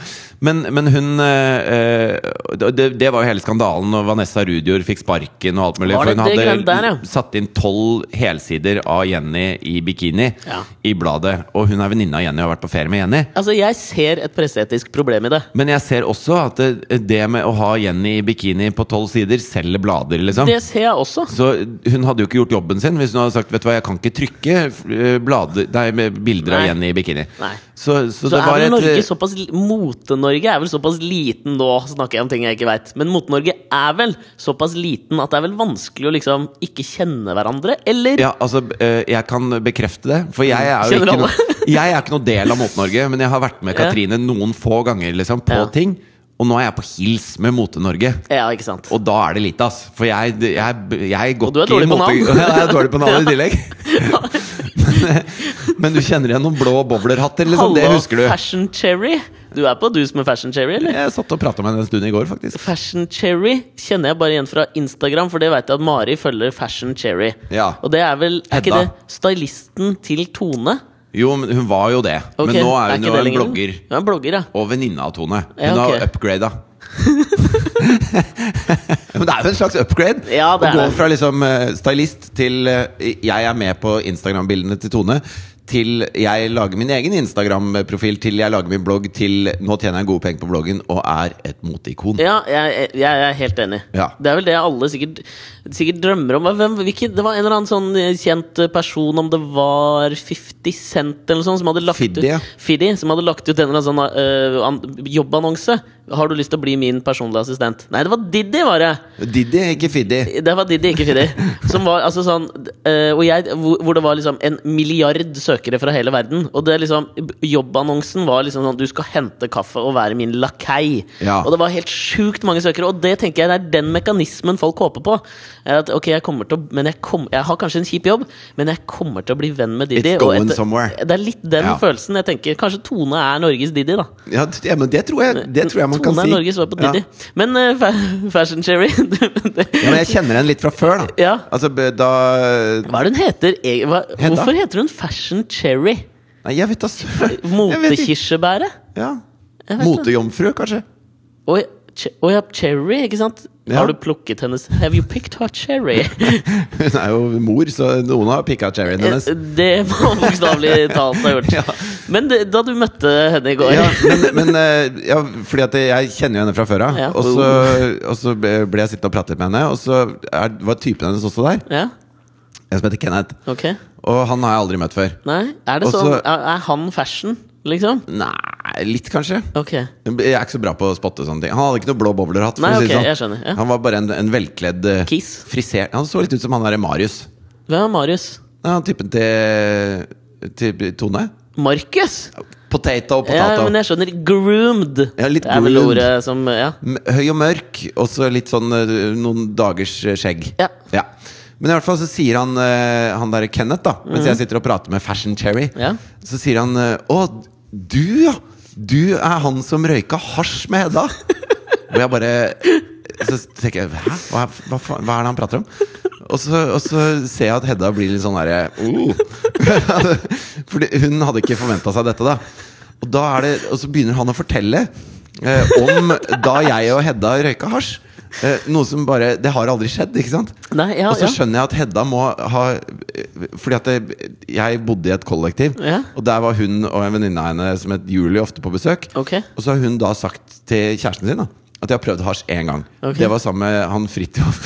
Men, men hun eh, eh, det, det var jo hele skandalen når Vanessa Rudior fikk sparken og alt mulig. For hun hadde der, ja? satt inn tolv helsider av Jenny i bikini Ja. i bladet. Og hun er venninne av Jenny og har vært på ferie med Jenny. Altså, jeg ser et presseetisk problem i det. Men jeg ser også at det, det med å ha Jenny i bikini på tolv sider selger blader, liksom. Det ser jeg også. Så hun hadde jo ikke gjort jobben sin hvis hun hadde sagt Vet du hva, jeg kan ikke trykke eh, blader, nei, bilder bilder av Jenny i bikini. Nei. Så, så, Så det er var vel Norge eh, såpass Mote-Norge er vel såpass liten nå, snakker jeg om ting jeg ikke veit. Men Mote-Norge er vel såpass liten at det er vel vanskelig å liksom ikke kjenne hverandre, eller? Ja, altså, eh, jeg kan bekrefte det. For jeg er jo ikke, alle? no, <laughs> jeg er ikke noe del av Mote-Norge, men jeg har vært med Ja. Katrine noen få ganger liksom, på Ja. ting. Og nå er jeg på hils med Mote-Norge. Ja, ikke sant. Og da er det lite, ass. For jeg, jeg, jeg går Og du er dårlig på navn. <laughs> Ja, jeg er dårlig på navn i tillegg. <laughs> men, <laughs> men du kjenner igjen noen blå bowlerhatter, liksom. Det husker du. Fashion Cherry. Du er på dus med Fashion Cherry, eller? Jeg satt og prata med henne en stund i går, faktisk. Fashion Cherry kjenner jeg bare igjen fra Instagram, for det vet jeg at Mari følger Fashion Cherry. Ja. Og det er vel Er ikke det stylisten til Tone? Jo, men hun var jo det. Okay. Men nå er hun er jo en blogger. Hun er blogger, ja. Og venninne av Tone. Hun Ja, okay. har upgrada. <laughs> <laughs> Men det er jo en slags upgrade. Ja, å gå fra liksom eh, stylist til eh, jeg er med på Instagram-bildene til Tone, til jeg lager min egen Instagram-profil, til jeg lager min blogg, til nå tjener jeg gode penger på bloggen og er et moteikon. Ja, jeg, jeg, jeg er helt enig. Ja. Det er vel det alle sikkert, sikkert drømmer om. Hvem, hvilken, det var en eller annen sånn kjent person, om det var 50 Cent eller sånt, som hadde lagt Fiddy, ja. ut Fiddy, som hadde lagt ut en eller annen sånn uh, jobbannonse. Har du lyst til å bli min personlige assistent? Nei, det var Diddy, var det! Diddy, ikke Fiddy. Det var Diddy, ikke Fiddy. <laughs> Som var altså sånn uh, og jeg, hvor, hvor det var liksom en milliard søkere fra hele verden. Og det liksom jobbannonsen var liksom sånn Du skal hente kaffe og være min lakei. Ja. Og det var helt sjukt mange søkere. Og det tenker jeg det er den mekanismen folk håper på. At, ok, jeg kommer til å Men jeg, kom, jeg har kanskje en kjip jobb, men jeg kommer til å bli venn med Didi. It's going etter- somewhere. Det er litt den Ja. følelsen. Jeg tenker Kanskje Tone er Norges Didi, da. Ja, det, men det tror jeg, det tror jeg man kan si. Tone er Norges svar på Ja. Men uh, Fashion Cherry <laughs> Ja, men jeg kjenner henne litt fra før, da. Ja. Altså, da Hva er det hun heter? Hva, hvorfor heter hun Fashion Cherry? Nei, jeg vet da søren. Motekirsebæret? Ja. Motejomfru, kanskje. Å ja, Cherry, ikke sant? Ja. Har du plukket hennes Have you picked her cherry? <laughs> Hun er jo mor, så noen har picka cherryen hennes. det må bokstavelig talt ha gjort. <laughs> Ja. Men det, da du møtte henne i går Ja, men, men eh, ja, fordi at jeg kjenner jo henne fra før av. Ja. Og, så, ble ble jeg sittende og prate med henne, og så er, var typen hennes også der. En som heter Kenneth. ok Og han har jeg aldri møtt før. Nei, er det Også, sånn er, han fashion, liksom? Nei, litt kanskje. Ok. Jeg er ikke så bra på å spotte sånne ting. Han hadde ikke noe blå bowlerhatt. Nei, si sånn. jeg skjønner, ja. Han var bare en, en velkledd eh, Kiss. Frisert Han så litt ut som han derre Marius. Hvem er Marius? Ja, typen til, til Tone. Markus? Potato, Ja, men jeg skjønner. Groomed. Ja, litt det er vel ordet som Ja. Høy og mørk, og så litt sånn eh, noen dagers skjegg. Ja. Ja. Men i hvert fall så sier han uh, Han der Kenneth, da mens jeg sitter og prater med Fashion Cherry, Mhm. Ja. så sier han Å, du, ja! Du er han som røyka hasj med Hedda! og jeg bare Så tenker jeg Hæ? Hva, hva, faen- hva er det han prater om? Og så, og så ser jeg at Hedda blir litt sånn derre oh. Fordi hun hadde ikke forventa seg dette, da. Og, da er det, og så begynner han å fortelle eh, om da jeg og Hedda røyka hasj. Eh, noe som bare Det har aldri skjedd, ikke sant? Nei, ja, og så skjønner jeg at Hedda må ha Fordi at det, jeg bodde i et kollektiv, Ja. og der var hun og en venninne av henne som het Julie, ofte på besøk. Okay. Og så har hun da sagt til kjæresten sin da at jeg har prøvd hasj én gang. Okay. Det var sammen med han Fridtjof.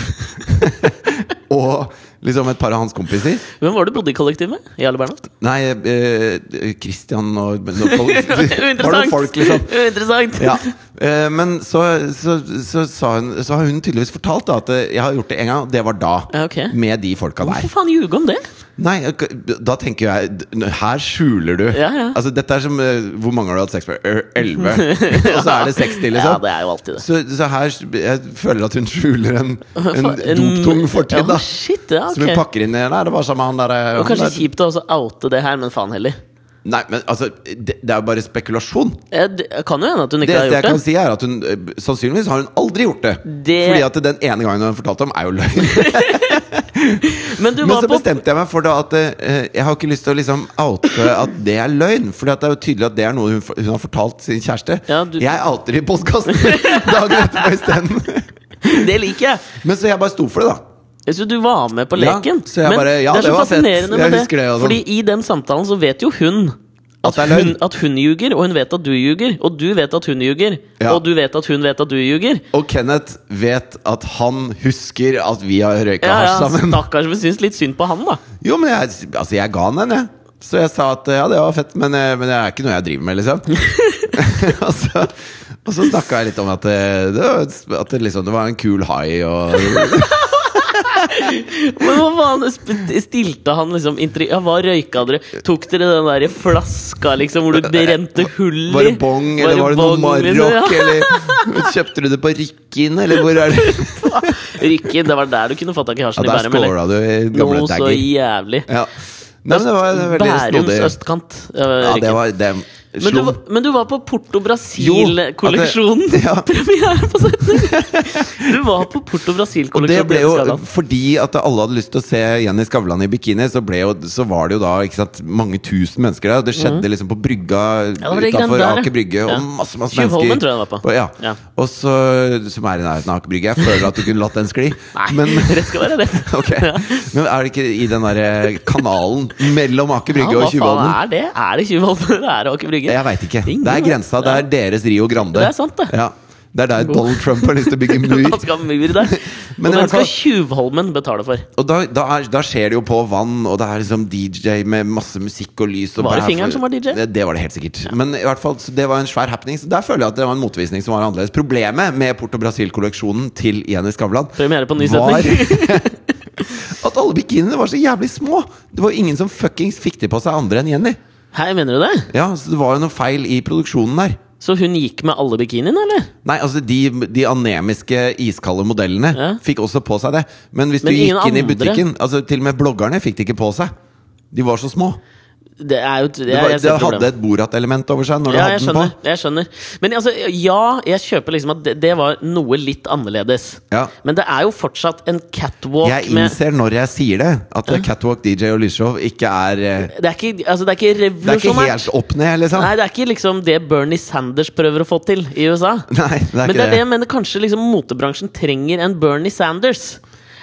<laughs> og liksom et par av hans kompiser. Hvem var det du bodde i kollektiv med? Jarle Bernhoft? Nei, eh, Christian og noen folk, Uinteressant! folk, liksom? Uinteressant! Ja. Eh, men så, så, så, sa hun, så har hun tydeligvis fortalt da at eh, jeg har gjort det en gang, og det var da. Ja, ok. Med de folka der. Hvorfor faen ljuge om det? Nei, ok, da tenker jeg Her skjuler du. Ja, ja. Altså Dette er som eh, Hvor mange har du hatt sex med? Eh, Elleve. <laughs> og så er det 60, Ja, liksom. det er jo alltid det. Så, så her Jeg føler at hun skjuler en, en En- doptung fortid, Ja, shit, ja, Som hun pakker inn i Nei, det var sammen med han der eh, Og kanskje der- kjipt å også oute det her, men faen heller. Nei, men altså Det, det er jo bare spekulasjon. Det kan jo hende at hun ikke det, jeg har kan gjort det. si, er at hun eh, sannsynligvis har hun aldri gjort det. Det- Fordi at den ene gangen hun har fortalt om, er jo løgn. <laughs> Men du Men så bestemte jeg meg for da at eh, jeg har ikke lyst til å liksom oute at det er løgn. For det er jo tydelig at det er noe hun, hun har fortalt sin kjæreste. Ja, du- Jeg outer i podkasten <laughs> dagen etterpå isteden. Det liker jeg! Men så jeg bare sto for det, da. Så du var med på Ja, leken. så jeg Men bare- ja, det er det så fett. fascinerende Jeg med det. det, sånn. Fordi i den samtalen så vet jo hun at, At det hun, at hun ljuger, og hun vet at du ljuger. Og du vet at hun ljuger, Ja. og du vet at hun vet at du ljuger. Og Kenneth vet at han husker at vi har røyka Ja, ja, hasj sammen. Stakkars, vi syns litt synd på han, da. Jo, men jeg, altså, jeg ga han den, jeg. Så jeg sa at ja, det var fett, men, eh, men det er ikke noe jeg driver med, liksom. <laughs> <laughs> og så, og så snakka jeg litt om at, det, det, at det, liksom, det var en kul hai og Men hva faen, stilte han liksom Ja, hva røyka dere? Tok dere den der flaska liksom hvor du brente hull i? Var det bong, eller var det noe? Marokk, <laughs> eller kjøpte du det på Rykkinn, eller hvor er det? Ja. Det var der du kunne fått tak i Ja, hasjen i der Bærum, eller? skåla du i gamle Noe så jævlig. Ja. Nei, men det var veldig Bærums snodig. østkant. Ja, det var det. Men, du, var- men du var på Porto Brasil-kolleksjonen. Jo, <laughs> ja. <laughs> Premiere på 17. Du var på Porto Og det Brasil-kolleksjonen. ble jo fordi at alle hadde lyst til å se Jenny Skavlan i bikini, så, jo, så var det jo da sant, mange tusen mennesker der. Og det skjedde liksom på brygga. Ja, utafor der, ja. Aker Brygge, Ja. og masse masse mennesker. tror jeg var på. Og, ja. Ja. og så, som er i nærheten av Aker Brygge. Jeg føler at du kunne latt den skli. <laughs> Nei, Men, rett skal være rett. ok. Men er det ikke i den derre kanalen mellom Aker Ja, Brygge og Tjuvholmen? er det? Er det Tjuvholmen er det Aker Brygge? Jeg veit ikke. Ingen Det er grensa. Det er deres Rio Grande. Det er sant, det. Ja. Det er der Donald Trump har lyst til å bygge <laughs> mur. Han skal ha mur der. <laughs> Men og den skal Tjuvholmen betale for. Og da, da, er, da skjer det jo på vann, og det er liksom DJ med masse musikk og lys. Og Var det fingeren som var DJ? Det, det var det helt sikkert. Men i hvert fall, så det var en svær happening. Så der føler jeg at det var en motvisning som var annerledes. Problemet med Porto Brasil-kolleksjonen til Jenny Skavlan Premiere på ny setning. <laughs> At alle bikiniene var så jævlig små! Det var ingen som fuckings fikk de på seg andre enn Jenny. Hei, mener du det? Ja, så det var jo noe feil i produksjonen der. Så hun gikk med alle bikiniene, eller? Nei, altså de, de anemiske, iskalde modellene Ja. fikk også på seg det. Men hvis Men du gikk inn i butikken altså Til og med bloggerne fikk det ikke på seg. De var så små. Det er jo Det, var, det hadde et Borat-element over seg når du Ja, hadde jeg den skjønner. på. Jeg skjønner. Men altså, ja, jeg kjøper liksom at det, det var noe litt annerledes. Ja. Men det er jo fortsatt en catwalk Jeg innser når jeg sier det, at Catwalk, DJ og lysshow ikke er eh, Det er ikke, altså, det er ikke Det er ikke helt opp ned, liksom. Nei, det er ikke liksom det Bernie Sanders prøver å få til i USA. <laughs> Nei, det er Men ikke det er det. jeg mener kanskje liksom motebransjen trenger en Bernie Sanders.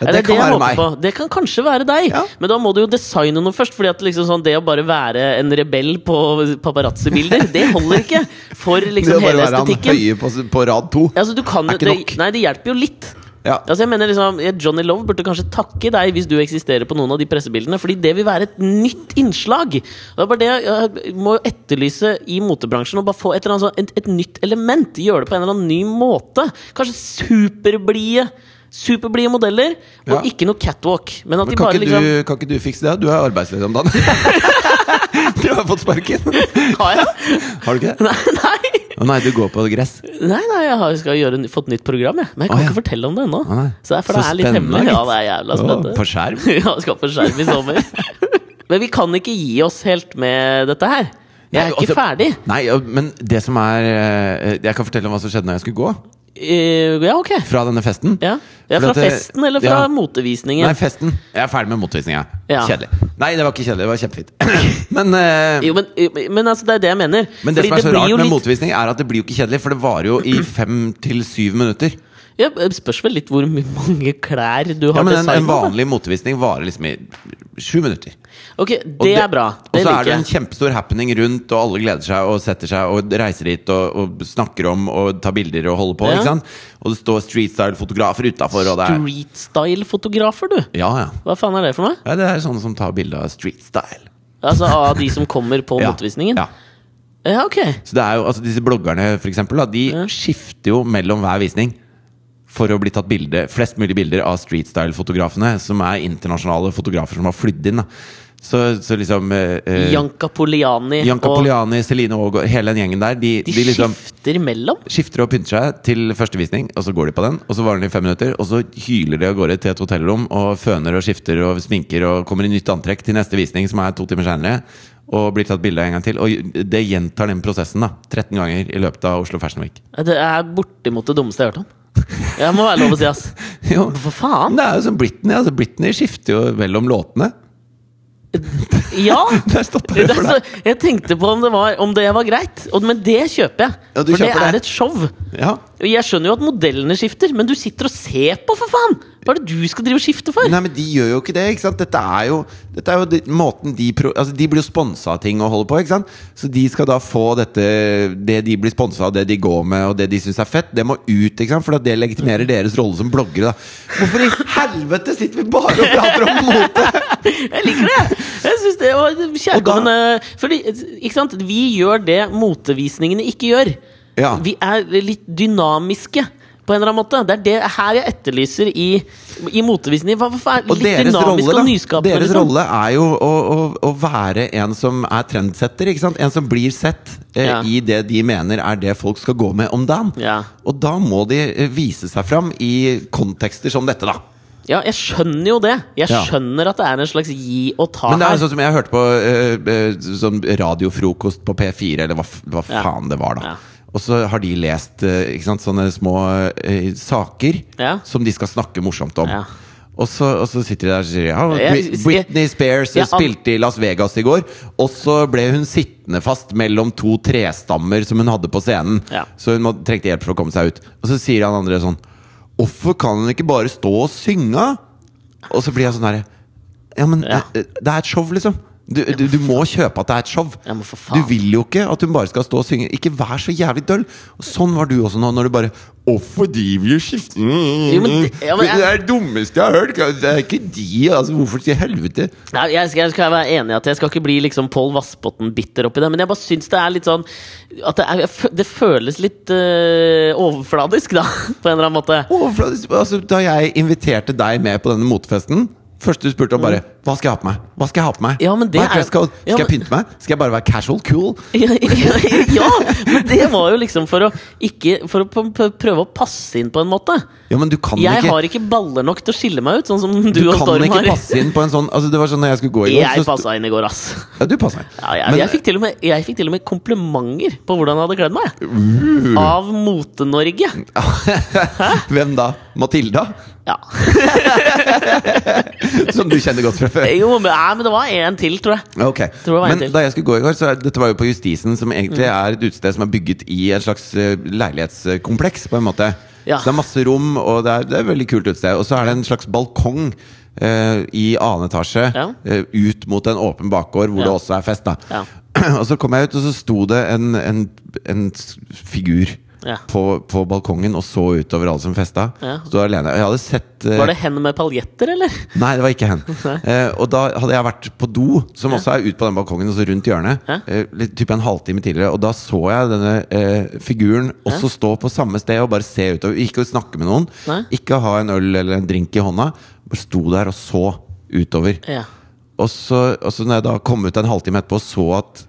Ja, det, det kan det være meg. På? Det kan kanskje være deg, Ja. men da må du jo designe noe først. Fordi at liksom sånn, Det å bare være en rebell på paparazzi-bilder, det holder ikke for <laughs> Det liksom å bare hele være han estetikken. høye på, på rad to. Altså, du kan, Er ikke det, nok. nei, det hjelper jo litt. Ja. Altså jeg mener liksom Johnny Love burde kanskje takke deg hvis du eksisterer på noen av de pressebildene, fordi det vil være et nytt innslag. Det er bare det jeg må etterlyse i motebransjen, og bare få et, eller annet, sånn- et, et nytt element. Gjøre det på en eller annen ny måte. Kanskje superblide Superblide modeller, og Ja. ikke noe catwalk. Men Men kan ikke, liksom du, kan ikke du fikse det? Du er arbeidsledig om dagen. <laughs> du har fått sparken. Har jeg? Har du ikke det? Nei, nei! Å nei, du går på gress. Nei, nei, jeg har, skal gjøre, fått nytt program, jeg. Men jeg kan Å, ja. ikke fortelle om det ennå. Nei. Så derfor det er litt hemmelig. Ja, det er jævla spennende. på skjerm? <laughs> ja, skal på skjerm i sommer. <laughs> Men vi kan ikke gi oss helt med dette her. Jeg er Nei, ikke altså- ferdig. Nei, men det som er eh, Jeg kan fortelle om hva som skjedde når jeg skulle gå. Eh, ja, ok. Fra denne festen. Ja. ja Fra dette, festen eller fra ja. motevisningen? Nei, festen. Jeg er ferdig med motevisninga. Ja. Kjedelig. Nei, det var ikke kjedelig. Det var kjempefint. <clears throat> Men, uh, Jo, men, men altså, det er det jeg mener. men det Fordi som er så rart med litt- motvisning, er at det blir jo ikke kjedelig. For det varer jo i fem til syv minutter. Ja, Det spørs vel litt hvor <laughs> mange klær du Ja, har men en, en vanlig motvisning varer liksom i sju minutter. Ok, Og det er bra. Og så er det en kjempestor happening rundt, og alle gleder seg og setter seg og reiser dit og, og snakker om og tar bilder og holder på. Ja. ikke sant? Og det står streetstyle-fotografer utafor, og det er Street-style-fotografer, du. Ja, ja. Hva faen er det for noe? ja det er sånne som tar bilde av street-style. Altså Av de som kommer på <laughs> Ja. motevisningen? Ja. Ja, ok. Så det er jo, altså Disse bloggerne for eksempel, da, de Ja. skifter jo mellom hver visning. For å bli tatt bilde, flest mulig bilder av streetstyle-fotografene, som er internasjonale fotografer som har flydd inn. da Så, så liksom eh, eh, Janka Poliani Janka og Poliani, Celine og hele den gjengen der. De, De, de liksom skifter mellom? skifter og pynter seg til første visning, og så går de på den. Og så varer den i fem minutter, og så hyler de av gårde til et hotellrom og føner og skifter og sminker og kommer i nytt antrekk til neste visning, som er to timer seinere. Og blir tatt bilde av en gang til. Og det gjentar den prosessen da 13 ganger i løpet av Oslo Fashion Week. Det er bortimot det dummeste jeg har hørt om. Jeg må være lov å si, ass. <laughs> Jo, For faen! det er jo som Britney. Altså Britney skifter jo mellom låtene. Ja! Der <laughs> Det det er så, jeg tenkte på om det var, om det var greit, og, men det kjøper jeg. Ja, for det det er et show. Ja. Jeg skjønner jo at modellene skifter, men du sitter og ser på, for faen! Hva er det du skal drive og skifte for? Nei, men de gjør jo ikke det. ikke sant? Dette er jo, dette er jo de, måten de pro, altså De blir jo sponsa av ting og holder på. ikke sant? Så de skal da få dette Det de blir sponsa av, det de går med, og det de syns er fett, det må ut. ikke sant? For det legitimerer deres rolle som bloggere. da Hvorfor i helvete sitter vi bare og prater om mote?! <laughs> Jeg liker det! Jeg synes det var kjærkommen eh, Fordi, ikke sant, vi gjør det motevisningene ikke gjør. Ja. Vi er litt dynamiske. På en eller annen måte Det er det her jeg etterlyser i, i motevisninger. Hva, hva er Og litt deres dynamisk rolle, og nyskapende? deres liksom? rolle er jo å, å, å være en som er trendsetter. En som blir sett eh, Ja. i det de mener er det folk skal gå med om dagen. Ja. Og da må de eh, vise seg fram i kontekster som dette, da. Ja, jeg skjønner jo det. Jeg Ja. skjønner at det er en slags gi og ta Men det er sånn som jeg hørte på uh, sånn radiofrokost på P4, eller hva, hva Ja. faen det var, da. Og så har de lest eh, sant, sånne små eh, saker Ja. som de skal snakke morsomt om. Ja. Og så, og så sitter de der og sier ja, Jeg- Britney Spears Jeg spilte i Las Vegas i går, og så ble hun sittende fast mellom to trestammer som hun hadde på scenen. Ja. Så hun må, trengte hjelp for å komme seg ut. Og så sier han andre sånn Hvorfor kan hun ikke bare stå og synge? Og så blir jeg sånn herre Ja, men Ja. eh, det er et show, liksom. Du, du, du må kjøpe at det er et show. Du vil jo ikke at hun bare skal stå og synge. Ikke vær så jævlig døll. Og sånn var du også nå, når du bare Å, fordi vi skifter Jo, men det- ja, men jeg- Det er det dummeste jeg har hørt. Det er ikke de, altså. Hvorfor til helvete? Nei, jeg, skal, jeg skal være enig i at jeg skal ikke bli liksom Pål Vassbotn-bitter oppi det, men jeg bare syns det er litt sånn At det, er, det føles litt øh, overfladisk, da, <laughs> på en eller annen måte. Overfladisk. Altså, da jeg inviterte deg med på denne motefesten Første du spurte om, bare Hva skal jeg ha på meg? Hva skal jeg ha på meg? Ja, men det Hva er dress code? Ja, Skal jeg pynte meg? Skal jeg bare være casual cool? <laughs> ja, ja, men det var jo liksom for å ikke For å prøve å passe inn på en måte. Ja, men du kan Jeg ikke har ikke baller nok til å skille meg ut, sånn som du, Du og kan ikke passe inn på en sånn Altså Det var sånn når jeg skulle gå i går Jeg passa inn i går, ass. Ja, du passer. Ja, jeg, Men- jeg, fikk med, jeg fikk til og med komplimenter på hvordan jeg hadde kledd meg. Uh. Av Mote-Norge. <laughs> Hvem da? Matilda? Ja. <laughs> Som du kjenner godt fra før? Jo, men, nei, men det var en til, tror jeg. Ok, Tror det var en Men til. da jeg skulle gå i går, så er- dette var jo på Justisen, som egentlig er et utested som er bygget i et slags eh, leilighetskompleks, på en måte. Ja. Så det er masse rom, og det er, det er et veldig kult utested. Og så er det en slags balkong eh, i annen etasje Ja. eh, ut mot en åpen bakgård, hvor Ja. det også er fest. da Ja. <clears throat> Og så kom jeg ut, og så sto det en, en, en s- figur Ja. på, på balkongen og så utover alle som festa. Ja. Sto alene. Jeg hadde sett uh, Var det hen med paljetter, eller? Nei, det var ikke hen. <laughs> Uh, og da hadde jeg vært på do, som også er ute på den balkongen, og så rundt hjørnet. Ja. Eh, litt, typ en halvtime tidligere. Og da så jeg denne figuren også stå på samme sted og bare se utover. Ikke snakke med noen, Nei. ikke ha en øl eller en drink i hånda. Bare sto der og så utover. Ja. Og så, og så når jeg da kom ut en halvtime etterpå og så at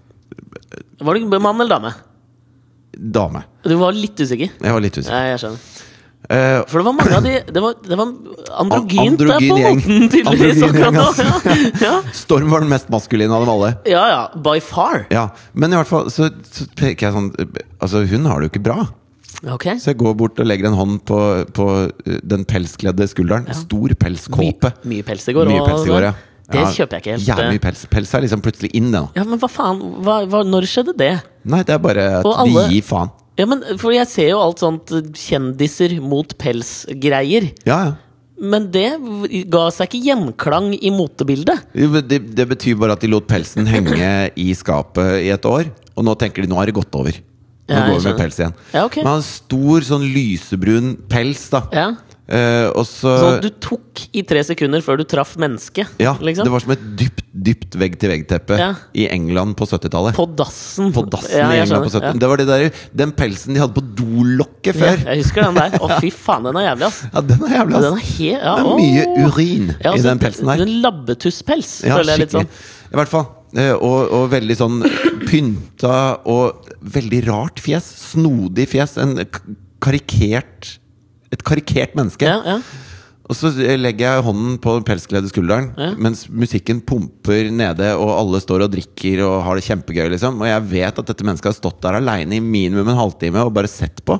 Var det mann eller dame? Dame. Du var litt usikker? Jeg var litt usikker. Ja, jeg skjønner. Uh, For det var mange av de Det var, det var androgynt der Androgyn på gjeng. måten, tydeligvis. Androgyn gjeng. <laughs> Ja. Ja. Storm var den mest maskuline av dem alle. ja ja, by far. Ja, Men i hvert fall så, så peker jeg sånn Altså, hun har det jo ikke bra. Ok. Så jeg går bort og legger en hånd på, på uh, den pelskledde skulderen. Stor My, pelskåpe. mye pels i går. Mye pels i går, ja. Det Ja, kjøper jeg ikke helt. Jævlig mye pels. Pels er liksom plutselig inn, nå. Ja, Men hva faen? Hva, hva, når skjedde det? Nei, det er bare at Og alle- vi gir faen. Ja, men For jeg ser jo alt sånt eh, kjendiser mot pels-greier. Ja, ja. Men det ga seg ikke gjenklang i motebildet. Jo, Det, det betyr bare at de lot pelsen henge i skapet i et år, og nå tenker de nå har det gått over. Nå Ja, går vi med pels igjen. Ja, ok. Men han har stor, sånn lysebrun pels, da. Ja Eh, og så Sånn du tok i tre sekunder før du traff mennesket. Ja, liksom. det var som et dypt, dypt vegg-til-vegg-teppe Ja. i England på 70-tallet. På dassen. På dassen Ja, i England på 70 ja. Det var det der, Den pelsen de hadde på dolokket før. Jeg husker den der. Å, fy faen, den er jævlig, ass. Ja, den er jævlig, ass. den er he ja, Det er mye urin Ja, altså, i den pelsen her. En labbetusspels, Ja, føler jeg litt sånn. I hvert fall. Eh, Og, og veldig sånn pynta og veldig rart fjes. Snodig fjes. En karikert Et karikert menneske. Ja, ja. Og så legger jeg hånden på pelskledde skulderen Ja. mens musikken pumper nede, og alle står og drikker og har det kjempegøy. liksom Og jeg vet at dette mennesket har stått der aleine i minimum en halvtime og bare sett på.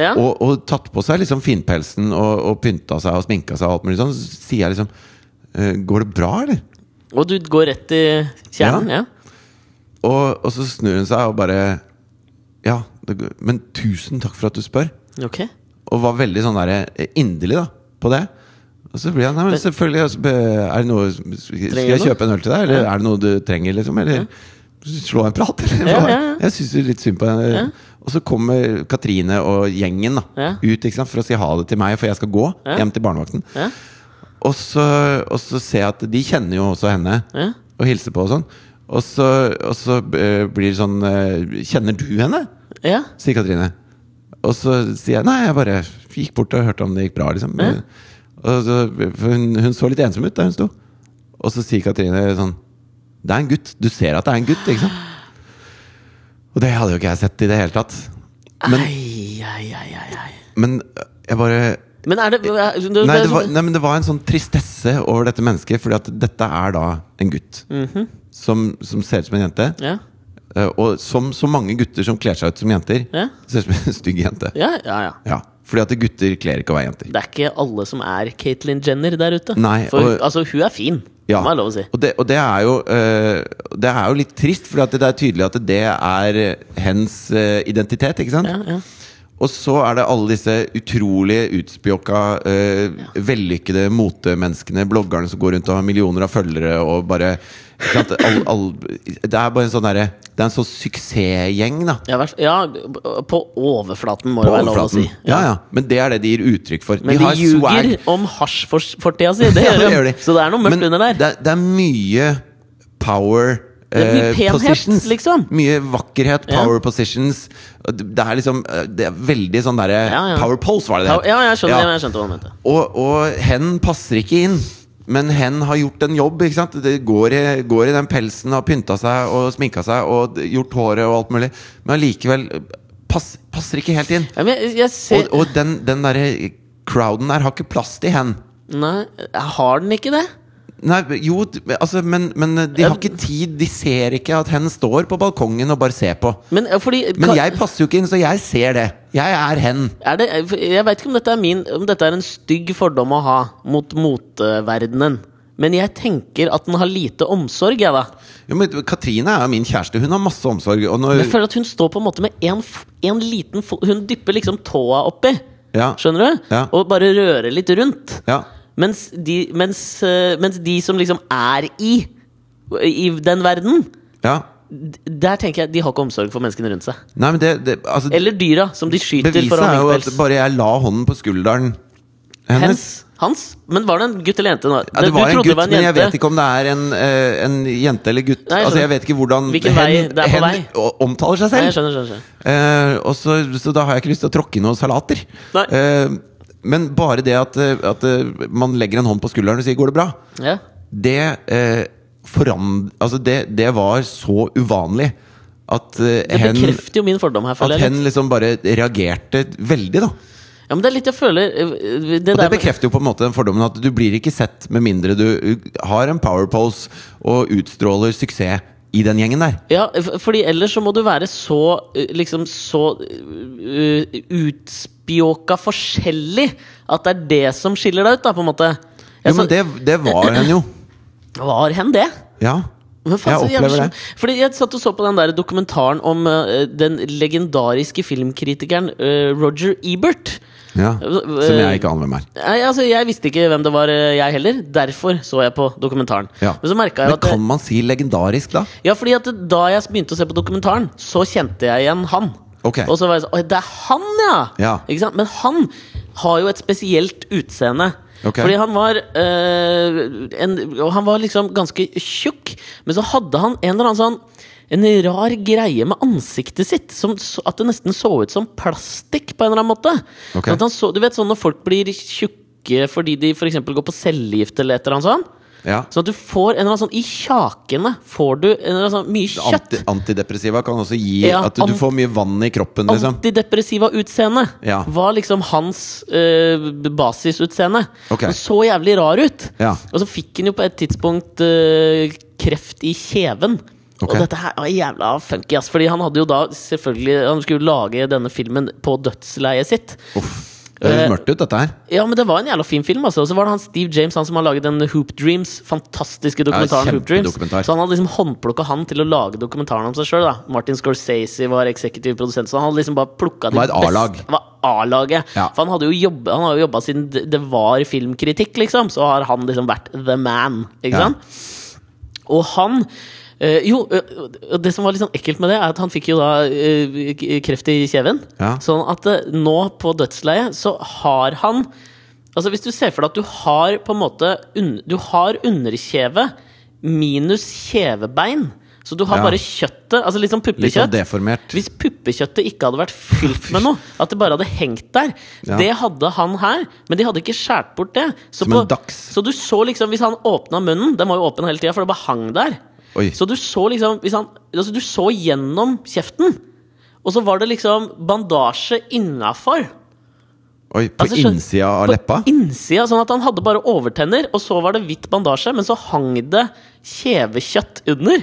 ja. Og, og tatt på seg liksom finpelsen og, og pynta seg og sminka seg. og alt mulig sånn Så sier jeg liksom «Eh, Går det bra, eller? Og du går rett i kjernen? Ja. Og, og så snur hun seg og bare Ja, det, men tusen takk for at du spør. Ok. Og var veldig sånn der eh, inderlig da på det. Og så blir han Nei, men selvfølgelig altså, Er det noe Skal jeg kjøpe en øl til deg, eller er det noe du trenger, liksom? Eller slå en prat, eller? Jeg syns litt synd på henne. Og så kommer Katrine og gjengen da ut sant, for å si ha det til meg, for jeg skal gå hjem til barnevakten. Og så, og så ser jeg at de kjenner jo også henne, og hilser på og sånn. Og så, og så eh, blir det sånn eh, Kjenner du henne? ja. sier Katrine. Og så sier jeg nei, jeg bare gikk bort og hørte om det gikk bra. liksom og så, hun, hun så litt ensom ut der hun sto. Og så sier Katrine sånn Det er en gutt. Du ser at det er en gutt, ikke sant? Og det hadde jo ikke jeg sett i det hele tatt. Men, Ei, ei, ei, men jeg bare Men det, det, det, nei, var, nei, men det var en sånn tristesse over dette mennesket, fordi at dette er da en gutt. som, som ser ut som en jente. ja. Eh, Og som så mange gutter som kler seg ut som jenter, Ja. ser ut som en stygg jente. ja, ja, ja. Ja, fordi at gutter kler ikke å være jenter. Det er ikke alle som er Caitlyn Jenner der ute. Nei, For og- altså, hun er fin. Ja. Må jeg lov å si. Og det, og det er jo eh, Det er jo litt trist, for det er tydelig at det er hens eh, identitet. Ikke sant? Ja, ja. Og så er det alle disse utrolig utspjåka, uh, vellykkede motemenneskene, bloggerne som går rundt og har millioner av følgere og bare ikke? All, all, Det er bare en sånn derre Det er en sånn suksessgjeng, da. Ja, ja, på overflaten, må På det være lov å si. Ja, ja. Men det er det de gir uttrykk for. Men de, har ljuger swag. om hasjfortida si. Det <laughs> Ja, gjør det gjør de. Så det er noe mørkt under der. Det, det er mye power Det er mye eh, penhet, positions. liksom. Mye vakkerhet, Ja. power positions. Det er liksom eh, Det er veldig sånn derre Ja, ja. Power pose, var det det? Ja, jeg skjønner, Ja. jeg skjønte hva du mente. Og, og hen passer ikke inn men hen har gjort en jobb. ikke sant? Det går i, går i den pelsen, har pynta seg og sminka seg og gjort håret og alt mulig. Men allikevel pass, passer ikke helt inn. Ja, men jeg, jeg ser Og, og den, den derre crowden der har ikke plass til hen. Nei, har den ikke det? Nei, jo, altså, men, men de har ikke tid. De ser ikke at hen står på balkongen og bare ser på. Men eh, fordi Men jeg passer jo ikke inn, så jeg ser det. Jeg er hen. er det, Jeg veit ikke om dette er min Om dette er en stygg fordom å ha mot moteverdenen. Men jeg tenker at den har lite omsorg, jeg, da. Jo, men Katrine er jo min kjæreste. Hun har masse omsorg. Når, Jeg føler at hun står på en måte med en, en liten Hun dypper liksom tåa oppi, ja, skjønner du? Ja. Og bare rører litt rundt. ja. Mens de, mens, eh, mens de som liksom er i I den verden, ja. der tenker jeg de har ikke omsorg for menneskene rundt seg. Nei, men det, det altså, Eller dyra, som de skyter Beviset foran er jo at bare jeg la hånden på skulderen hennes Hens? Hans? Men var det en gutt eller jente? nå? ja, Det var en gutt, det var en men jeg vet ikke om det er en, eh, en jente eller gutt. Nei, altså, jeg vet ikke hvordan Hvilken vei det er på vei. omtaler seg selv. Nei, jeg skjønner, skjønner. Eh, og så, så da har jeg ikke lyst til å tråkke i noen salater. Nei. Eh, men bare det at, eh, at eh, man legger en hånd på skulderen og sier 'går det bra', Ja. det eh, forand... Altså, det, det var så uvanlig at eh, Det hen bekrefter jo min fordom her, At jeg. hen liksom bare reagerte veldig, da. Ja, men det er litt jeg føler eh, Det Og det bekrefter jo på en måte den fordommen at du blir ikke sett med mindre du har en power pose og utstråler suksess i den gjengen der. Ja, fordi ellers så må du være så Liksom så uh, utspjåka forskjellig at det er det som skiller deg ut, da, på en måte. Jo, men det, det var hen jo. <clears throat> Var hen det? Ja. Faen, Jeg jævlig opplever det Fordi jeg satt og så på den der dokumentaren om uh, den legendariske filmkritikeren uh, Roger Ebert. ja. Som jeg ikke aner hvem er. Uh, altså, jeg visste ikke hvem det var, eh, jeg heller. Derfor så jeg på dokumentaren. Ja. Men så jeg Men at det- kan man si legendarisk, da? Ja, fordi at da jeg begynte å se på dokumentaren, så kjente jeg igjen han. Ok. Og så var jeg sånn Oi, det er han, ja! Ja. Ikke sant? Men han har jo et spesielt utseende. Okay. Fordi han var øh, en, han var liksom ganske tjukk, men så hadde han en eller annen sånn en rar greie med ansiktet sitt. Som, at det nesten så ut som plastikk på en eller annen måte. Ok. Sånn så, du vet sånn når folk blir tjukke fordi de f.eks. går på cellegift eller et eller annet sånt? Ja. Sånn at du får en eller annen sånn I kjakene får du en eller annen sånn mye kjøtt. Anti, antidepressiva kan også gi Ja, at du får mye vann i kroppen, liksom. Antidepressiva utseende Ja. var liksom hans øh, basisutseende. Okay. Så jævlig rar ut. Ja. Og så fikk han jo på et tidspunkt øh, kreft i kjeven. Okay. Og dette her var jævla funky, ass. Fordi han hadde jo da selvfølgelig Han skulle lage denne filmen på dødsleiet sitt. Uff. Det høres Eh, mørkt ut, dette her. Ja, men det var en jævla fin film. Altså. Og så var det han Steve James han som har laget den Hoop Dreams. Fantastiske dokumentaren Hoop Dreams. Dokumentar. Så han hadde liksom håndplukka han til å lage dokumentaren om seg sjøl. Martin Scorsese var eksekutiv produsent, så han hadde liksom bare plukka Det A-lag. Var A-laget. Ja. For han hadde jo jobba, han har jo jobba siden det var filmkritikk, liksom. Så har han liksom vært the man. Ikke Ja. sant? Og han eh, Jo, eh, og det som var litt sånn ekkelt med det, er at han fikk jo da eh, kreft i kjeven. Ja. Sånn at eh, nå på dødsleiet så har han Altså Hvis du ser for deg at du har på en måte un, Du har underkjeve minus kjevebein. Så du har Ja. bare kjøttet, altså litt sånn Litt sånn puppekjøtt. deformert. Hvis puppekjøttet ikke hadde vært <laughs> fylt med noe, at det bare hadde hengt der, Ja. det hadde han her. Men de hadde ikke skåret bort det. Så, dachs. så du så liksom, hvis han åpna munnen Den var jo åpen hele tida, for det bare hang der. Oi. Så du så liksom han, altså Du så gjennom kjeften. Og så var det liksom bandasje innafor. Oi, på Altså, innsida av på leppa? Innsida, sånn at han hadde bare overtenner, og så var det hvitt bandasje, men så hang det kjevekjøtt under.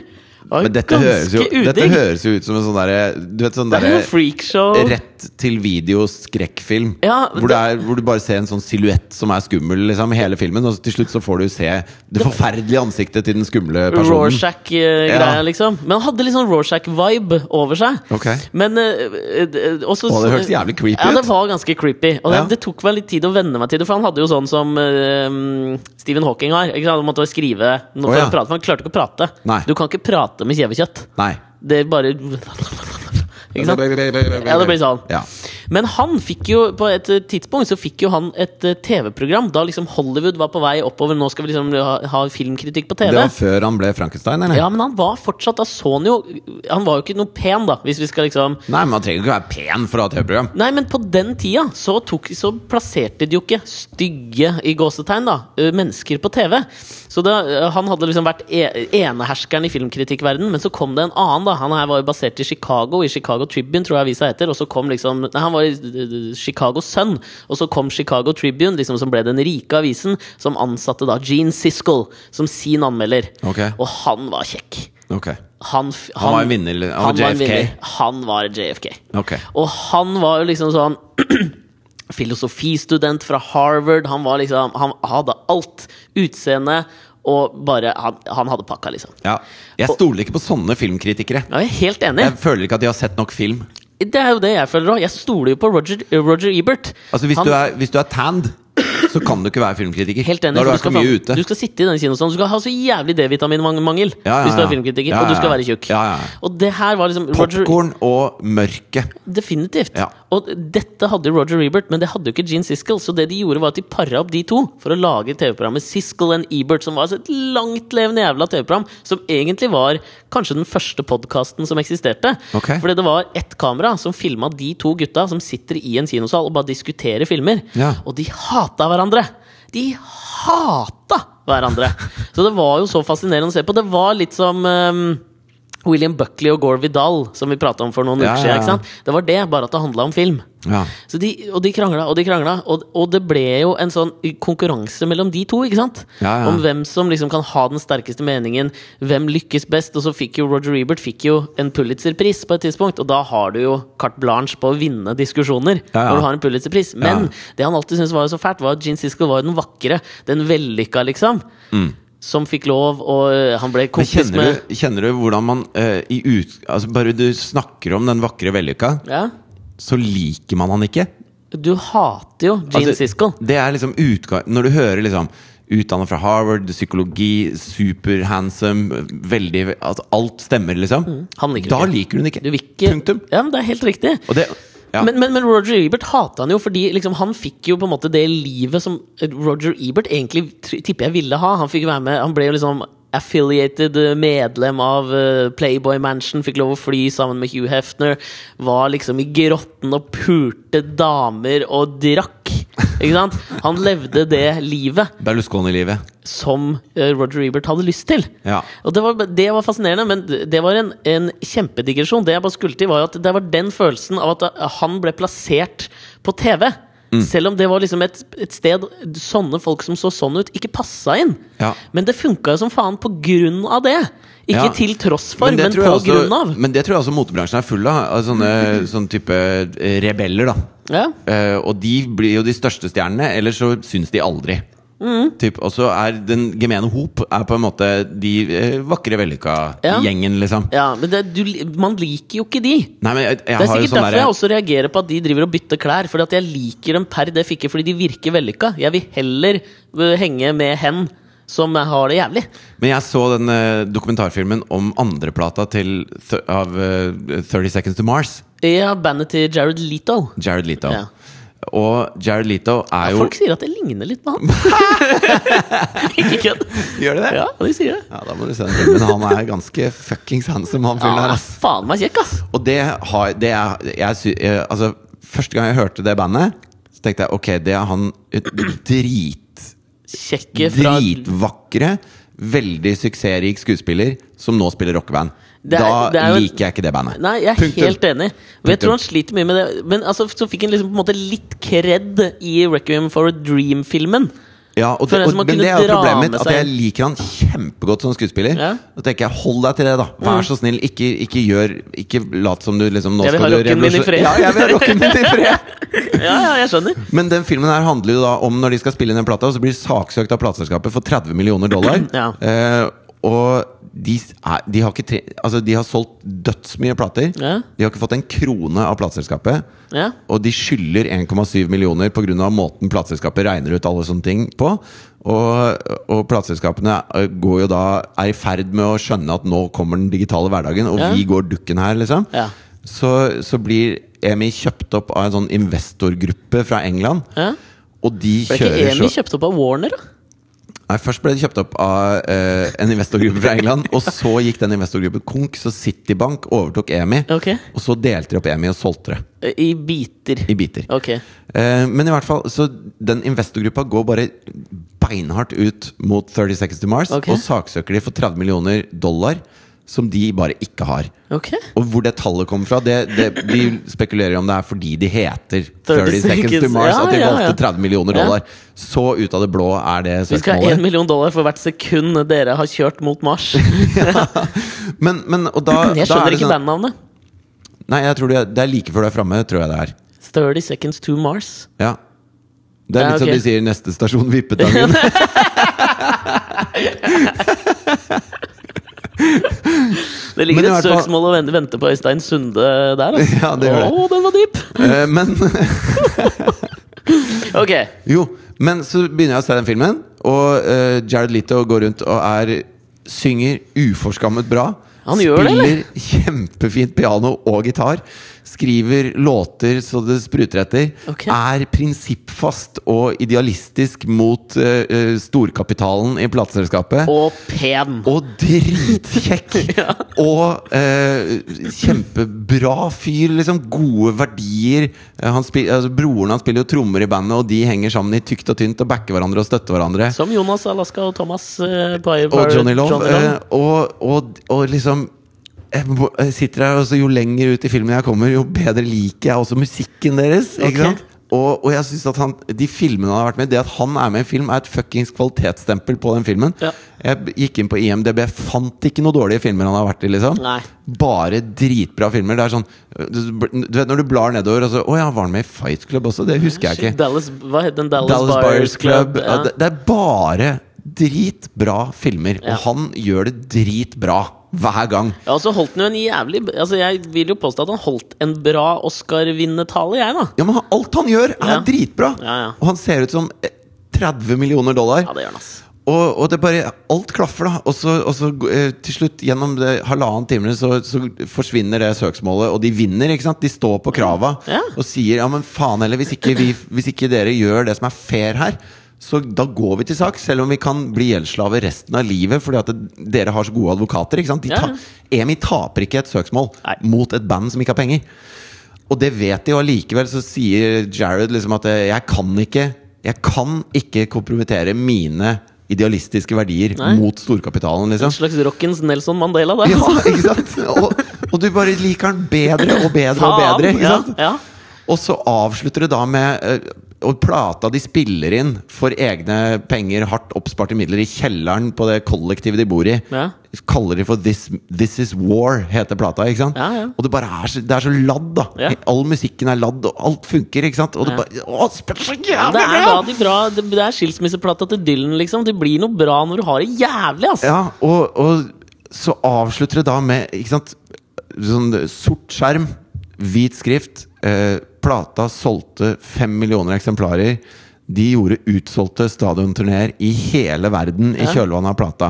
Men dette høres, jo, dette høres jo ut som en sånn derre Du vet sånn er jo derre. Rett til video skrekkfilm. Ja, hvor, hvor du bare ser en sånn silhuett som er skummel liksom, hele filmen, og så til slutt så får du se det forferdelige ansiktet til den skumle personen. Rorschach-greia, Ja. liksom. Men han hadde litt sånn Rorschach-vibe over seg. Okay. Men eh, eh, også, Å, det hørtes jævlig creepy ut. Ja, det var ganske creepy. Og det, Ja. det tok meg litt tid å venne meg til det, for han hadde jo sånn som eh, Stephen Hawking har. Ikke sant? Han måtte skrive noe Å, for å prate, for han klarte ikke å prate. Nei. Du kan ikke prate med kjevekjøtt. Nei. Det bare <laughs> Ikke sant? Ja, det blir sånn. Ja. Men han fikk jo på et eh, tidspunkt Så fikk jo han et eh, TV-program da liksom Hollywood var på vei oppover. Nå skal vi liksom ha, ha filmkritikk på TV. Det var før han ble Frankenstein, eller? Ja, men han var fortsatt Da så han jo Han var jo ikke noe pen, da, hvis vi skal liksom Nei, men man trenger ikke være pen for å ha TV-program. Nei, men på den tida så, tok, så plasserte de jo ikke stygge i gåsetegn da mennesker på TV. Så det, han hadde liksom vært e eneherskeren i filmkritikkverdenen, men så kom det en annen. da Han her var jo basert i Chicago, i Chicago Tribune, tror jeg avisa heter. Og så kom liksom Nei, han var i Chicago Sun, og så kom Chicago Tribune, liksom som ble den rike avisen, som ansatte da Gene Siskel som sin anmelder. Okay. Og han var kjekk. Okay. Han, han, Han var en vinner, han var han var en JFK. vinner. Han var JFK. Okay. Og han var jo liksom sånn <clears throat> Filosofistudent fra Harvard. Han var liksom Han hadde alt. Utseende og bare Han, han hadde pakka, liksom. Ja. Jeg stoler ikke på sånne filmkritikere. Ja, jeg er helt enig. Jeg føler ikke at de har sett nok film. Det er jo det jeg føler òg. Jeg stoler jo på Roger, Roger Ebert. Altså Hvis, Han- du, er, hvis du er tanned, så kan du ikke være filmkritiker. Helt enig. Da har du vært for skal mye ute. Du skal sitte i den kinosalen. Du skal ha så jævlig D-vitaminmangel Ja, ja, hvis du er filmkritiker, og du skal være tjukk. Ja, ja, ja. Og det her var liksom Popkorn og mørke. Definitivt. Ja. Og dette hadde Roger Ebert, men det hadde jo ikke Gene Siskel. Så det de gjorde, var at de para opp de to for å lage TV-programmet Siskel and Ebert, som var altså et langtlevende jævla TV-program, som egentlig var kanskje den første podkasten som eksisterte. Okay. Fordi det var ett kamera som filma de to gutta som sitter i en kinosal og bare diskuterer filmer. Ja. Og de hata hverandre! De hata hverandre! Så det var jo så fascinerende å se på. Det var litt som um, William Buckley og Gore Vidal, som vi prata om for noen Ja, uker siden. Det var det, bare at det handla om film. Ja. Så de, og de krangla og de krangla, og, og det ble jo en sånn konkurranse mellom de to. ikke sant? Ja, ja. Om hvem som liksom kan ha den sterkeste meningen, hvem lykkes best. Og så fikk jo Roger Ebert fikk jo en Pulitzer-pris på et tidspunkt, og da har du jo carte blanche på å vinne diskusjoner. Når du har en Pulitzer-pris Men det han alltid syntes var så fælt, var at Gene Siskel var den vakre, den vellykka, liksom. Som fikk lov, og øh, han ble Mm. Kompis med du, kjenner du hvordan man uh, i ut... Altså Bare du snakker om den vakre vellykka, Ja, så liker man han ikke. du hater jo Gene Altså, Siskel. Det er liksom utgang Når du hører liksom Utdannet fra Harvard, psykologi, superhandsome veldig altså Alt stemmer, liksom. Han liker da liker du den ikke. Du ikke Punktum. Ja, men det er helt riktig. Det ja. Men, men, men Roger Ebert hata han jo fordi liksom, han fikk jo på en måte det livet som Roger Ebert egentlig tipper jeg ville ha. Han fikk være med, han ble jo liksom affiliated eh, medlem av eh, Playboy Mansion, fikk lov å fly sammen med Hugh Hefner. Var liksom i grotten og pulte damer og drakk. Ikke sant? Han levde det livet Berlusconi-livet. som eh, Roger Ebert hadde lyst til. Ja. Og det var, det var fascinerende, men det var en, en kjempedigresjon. Det jeg bare skulle til, var at det var den følelsen av at han ble plassert på TV. Mm. Selv om det var liksom et, et sted sånne folk som så sånn ut, ikke passa inn. Ja. Men det funka jo som faen på grunn av det. Ikke Ja. til tross for, men, men på også- grunn av. Men det tror jeg også motebransjen er full av. av sånne, <laughs> sånn type eh, rebeller, da. Ja. Uh, og de blir jo de største stjernene, eller så syns de aldri. Mm. Typ, og så er den gemene hop er på en måte de eh, vakre, Ja. vellykka-gjengen, liksom. ja, men det, du, man liker jo ikke de. Nei, men jeg, jeg Det er sikkert sånn derfor jeg også reagerer på at de driver og bytter klær. Fordi at jeg liker dem per def ikke fordi de virker vellykka. Jeg vil heller øh, henge med hen som har det jævlig. Men jeg så den eh, dokumentarfilmen om andreplata til av eh, 30 Seconds to Mars. Ja, bandet til Jared Leto. Jared Leto. Ja. Og Jared Leto er jo Folk sier at det ligner litt på han. <laughs> ikke kødd. Gjør det det? Ja, de sier det. Ja, da må du se den filmen. Han er ganske fuckings handsome, han fyren Ja, her. han er faen meg kjekk, ass. Og det har det er, jeg, jeg, Altså, første gang jeg hørte det bandet, så tenkte jeg ok, det er han drit Kjekke fra Dritvakre, veldig suksessrik skuespiller som nå spiller rockeband. Det er- da det er jo- liker jeg ikke det bandet. Nei, jeg er Punktum. helt enig. Og jeg tror han sliter mye med det. Men altså, så fikk han liksom på en måte litt kred i Requiem for a Dream-filmen. Ja, og det, en og, men det er jo problemet mitt, at jeg liker han kjempegodt som skuespiller. Ja. Og tenker jeg, hold deg til det, da. Vær så snill, ikke, ikke gjør Ikke lat som du liksom nå Jeg vil skal ha rocken min i revolusjon- fred. Ja, jeg vil ha rocken min i fred! <laughs> Ja, ja, jeg skjønner. Men den filmen her handler jo da om når de skal spille inn den plata, og så blir de saksøkt av plateselskapet for 30 millioner dollar. Ja. Eh, og de, er, de har tre, Altså, de har solgt dødsmye plater. Ja. De har ikke fått en krone av plateselskapet. Ja. Og de skylder 1,7 millioner pga. måten plateselskapet regner ut alle sånne ting på. Og, og plateselskapene eh, går jo da er i ferd med å skjønne at nå kommer den digitale hverdagen, og Ja. vi går dukken her, liksom. Ja. så, så blir EMI kjøpt opp av en sånn investorgruppe fra England. Ja. Og de kjører så Ble ikke EMI kjøpt opp av Warner, da? Nei, Først ble det kjøpt opp av eh, en investorgruppe fra England. Og så <laughs> gikk den investorgruppen konk, så Citibank overtok EMI. Okay. Og så delte de opp EMI og solgte det I biter. i biter. Okay. Eh, men i hvert fall, så den investorgruppa går bare beinhardt ut mot 30 Seconds to Mars Okay. og saksøker de for 30 millioner dollar, som de bare ikke har. Okay. Og hvor det tallet kommer fra, det, det, de spekulerer om det er fordi de heter 30 30 Seconds to Mars, ja, at de ja, valgte ja. 30 millioner Ja. dollar. Så ut av det blå er det Vi skal ha 1 million dollar for hvert sekund dere har kjørt mot Mars. <laughs> <laughs> Men, men, da, Jeg er skjønner ikke sånn, bandnavnet. Nei, jeg tror det det er like før du er framme, tror jeg det er. 30 Seconds to Mars. Ja. Det er Ja, litt som de sier 'neste stasjon Vippetangen'. <laughs> <laughs> Det ligger et fall- søksmål og venter, på Øystein Sunde der. Altså. Ja, det gjør det. Å, den var dyp! Uh, men <laughs> Ok. Jo, men så begynner jeg å se den filmen, og uh, Jared Leto går rundt og er Synger uforskammet bra. Han gjør det, eller? Spiller kjempefint piano og gitar. Skriver låter så det spruter etter. okay. Er prinsippfast og idealistisk mot eh, storkapitalen i plateselskapet. Og pen. Og dritkjekk! <laughs> Og uh, kjempebra fyr. Liksom Gode verdier. Han spil, altså, broren hans spiller jo trommer i bandet, og de henger sammen i tykt og tynt og backer hverandre og støtter hverandre. Som Jonas Alaska og Thomas uh, Og Johnny Love. Eh, og, og, og liksom jeg sitter her, og så Jo lenger ut i filmen jeg kommer, jo bedre liker jeg også musikken deres. Ok. Ikke sant? Og, og jeg synes at han, de filmene han har vært med Det at han er med i en film, er et fuckings kvalitetsstempel på den filmen. Ja. Jeg gikk inn på IMDb, fant ikke noen dårlige filmer han har vært i. liksom Nei. Bare dritbra filmer. Det er sånn Du du vet når du blar nedover, og så Å ja, var han med i Fight Club også? Det husker jeg ikke. Dallas, hva het den? Dallas, Dallas Buyers Club. Ja. Ja. det, det er bare dritbra filmer. Ja. Og han gjør det dritbra hver gang. Ja, og så holdt han jo en jævlig Altså Jeg vil jo påstå at han holdt en bra Oscar-vinnertale, jeg, da. Ja, men alt han gjør, er Ja. dritbra! Ja, ja. Og han ser ut som eh, 30 millioner dollar. Ja, det gjør han, ass. Og, og det bare Alt klaffer, da. Og så, og så eh, til slutt, gjennom det halvannen time, så, så forsvinner det søksmålet, og de vinner. ikke sant? De står på krava Ja. og sier ja, men faen heller, hvis hvis ikke dere gjør det som er fair her, så da går vi til sak, selv om vi kan bli gjeldsslave resten av livet fordi at det, dere har så gode advokater. ikke sant? De Ja, ta, EMI taper ikke et søksmål Nei. mot et band som ikke har penger. Og det vet de, og allikevel så sier Jared liksom at eh, jeg kan ikke Jeg kan ikke kompromittere mine idealistiske verdier Nei. mot storkapitalen, En liksom. slags rockens Nelson Mandela, det. Ja, ikke sant? Og, og du bare liker den bedre og bedre og bedre. ikke sant? ja. Og så avslutter det da med eh, Og plata de spiller inn for egne penger, hardt oppsparte midler, i kjelleren på det kollektivet de bor i. Ja. Kaller de for This, This Is War, heter plata. Ja, ja. Og det bare er så, det er så ladd, da. All musikken er ladd, og alt funker. ikke sant? Og det bare Å, spiller så jævlig bra! det er de bra Det, det er skilsmisseplata til Dylan, liksom. Det blir noe bra når du har det jævlig, altså. Ja, og, og så avslutter det da med ikke sant, sånn sort skjerm, hvit skrift. Eh, plata solgte fem millioner eksemplarer. De gjorde utsolgte stadionturneer i hele verden i kjølvannet av plata.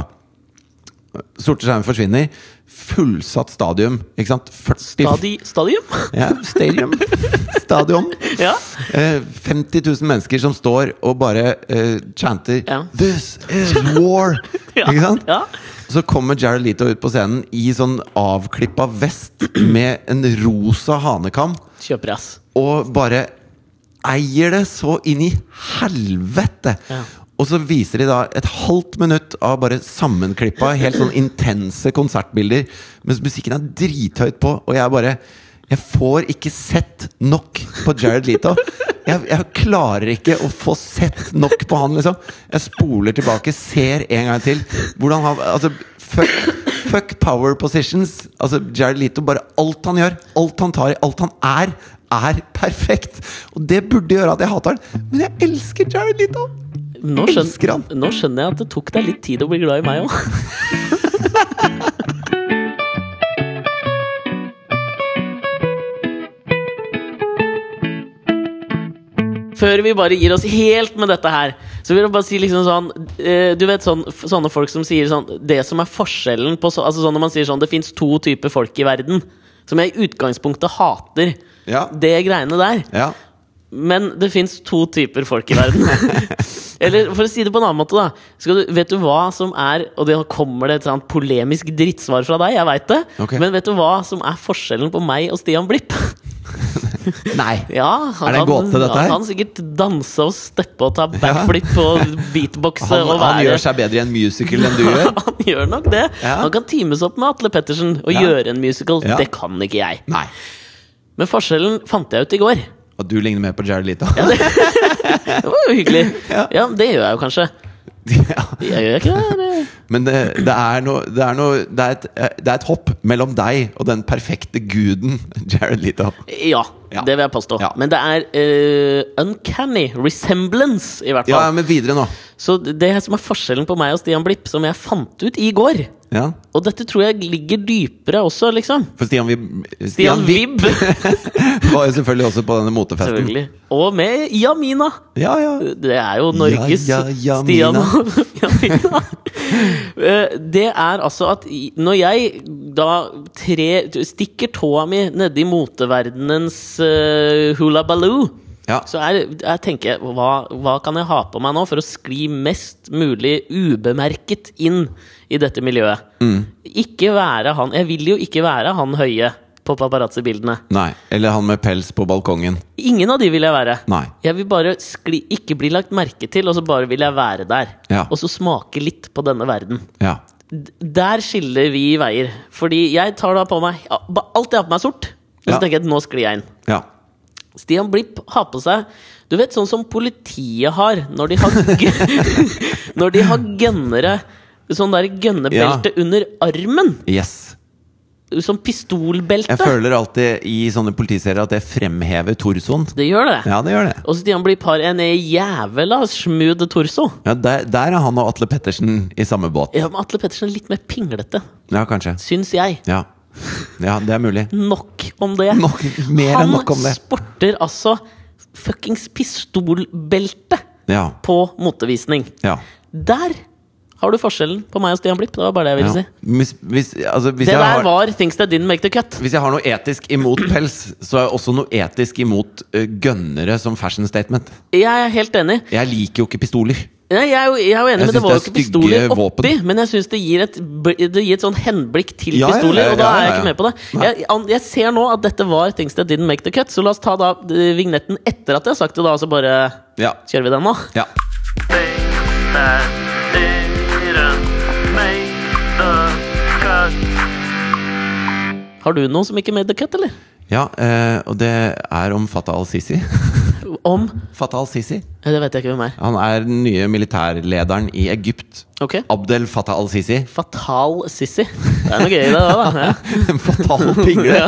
Sorte skjermer forsvinner. Fullsatt stadium. Ikke sant? 40 Stadi stadium? Ja, stadium. <laughs> Stadion. ja. Eh, 50 000 mennesker som står og bare eh, chanter Ja. 'This is war'! <laughs> Ja. Ikke sant? Ja. Så kommer Jared Leto ut på scenen i sånn avklippa vest med en rosa hanekam Kjøper ass. og bare eier det så inn i helvete! Ja. Og så viser de da et halvt minutt av bare sammenklippa, helt sånn intense konsertbilder mens musikken er drithøyt på, og jeg bare Jeg får ikke sett nok på Jared Leto. Jeg, jeg klarer ikke å få sett nok på han, liksom. Jeg spoler tilbake, ser en gang til hvordan han Altså, fuck, fuck power positions. Altså, Jared Leto, bare alt han gjør, alt han tar i, alt han er, er perfekt. Og det burde gjøre at jeg hater han, men jeg elsker Jared Leto! Nå, han. nå skjønner jeg at det tok deg litt tid å bli glad i meg òg. Før vi bare gir oss helt med dette her, så vil jeg bare si liksom sånn eh, Du vet sånn, sånne folk som sier sånn Det som er forskjellen på så, Altså sånn når man sier sånn Det fins to typer folk i verden. som jeg i utgangspunktet hater. Ja. Det greiene der. Ja. Men det fins to typer folk i verden. <laughs> Eller for å si det på en annen måte, da. Skal du, vet du hva som er Og det kommer det et sånt polemisk drittsvar fra deg, jeg veit det. Okay. Men vet du hva som er forskjellen på meg og Stian Blipp? <laughs> Nei. <laughs> Ja, han Er det en gåte, dette her? Han kan sikkert danse og steppe og ta backflip og beatboxe Han, og han gjør seg bedre i en musical enn du <laughs> gjør. Han gjør nok det. Ja. Han kan teames opp med Atle Pettersen og Ja. gjøre en musical. Ja. Det kan ikke jeg. Nei. Men forskjellen fant jeg ut i går. Og du ligner mer på Jared Ja Det <laughs> var jo hyggelig. <laughs> Ja. Ja, det gjør jeg jo kanskje. <laughs> Ja. Jeg gjør ikke det? eller? Men det, det er noe Det er, noe, det er, et, det er et hopp mellom deg og den perfekte guden Jared Leto. Ja, Ja. det vil jeg påstå. Ja. Men det er uh, uncanny resemblance, i hvert fall. Ja, men videre nå. Så det som er forskjellen på meg og Stian Blipp, som jeg fant ut i går Ja. Og dette tror jeg ligger dypere også, liksom. For Stian Vib Stian Vibb, <laughs> var jo selvfølgelig også på denne motefesten. Og med Jamina. Ja, ja. Det er jo Norges Ja, ja, Stian Jamina. og <laughs> Jamina. Eh, Det er altså at når jeg da tre, stikker tåa mi nedi moteverdenens uh, hula baloo Ja. så jeg, jeg tenker hva, hva kan jeg ha på meg nå for å skli mest mulig ubemerket inn i dette miljøet? Mm. Ikke være han Jeg vil jo ikke være han høye på paparazzi-bildene. Nei. Eller han med pels på balkongen. Ingen av de vil jeg være. Nei. Jeg vil bare skli, ikke bli lagt merke til, og så bare vil jeg være der. Ja. Og så smake litt på denne verden. Ja. Der skiller vi veier. Fordi jeg tar da på meg Alt jeg har på meg er sort. Og så tenker jeg at nå sklir jeg inn. Ja. Stian Blipp har på seg Du vet sånn som politiet har når de har <laughs> Når de har gønnere Sånn der gønnebelte under armen. Yes. Som pistolbelte. Jeg føler alltid i sånne politiserier at det fremhever torsoen. Det gjør det. Ja, det gjør det. Og Stian Blipp har en jævla smooth torso. Ja, der, der er han og Atle Pettersen i samme båt. Ja, men Atle Pettersen er litt mer pinglete, Ja, kanskje. syns jeg. Ja, ja det er mulig. Nok om det. Nok, mer Han enn nok om det. Han sporter altså fuckings pistolbelte Ja. på motevisning. ja. Der har du forskjellen på meg og Stian Blipp. Det var bare det jeg ville ja. si. Hvis, hvis, altså, hvis, Det jeg der har, var things that didn't make the cut. hvis jeg har noe etisk imot pels, så er jeg også noe etisk imot uh, gønnere som fashion statement. Jeg er helt enig. Jeg liker jo ikke pistoler. Nei, jeg er jo, jeg er jo enig, Jeg men det var jo ikke pistoler våpen. oppi. Men jeg syns det gir et Det gir et sånn henblikk til Ja, ja, pistoler, ja, og da er jeg ikke med på det. Jeg, jeg ser nå at dette var things that didn't make the cut, så la oss ta da eh, vignetten etter at jeg har sagt det, da, og så bare Ja. kjører vi den nå. ja. Things that Har du noe som ikke made the cut, eller? ja eh, og det er om Fatah al-Sisi. <laughs> Om Fatah al-Sisi. Det vet jeg ikke hvem er. Han er den nye militærlederen i Egypt. Ok. Abdel Fatah al-Sisi. Fatal Sisi. Det er noe gøy i det òg, da. Ja. En <laughs> fatal pingle. Ja,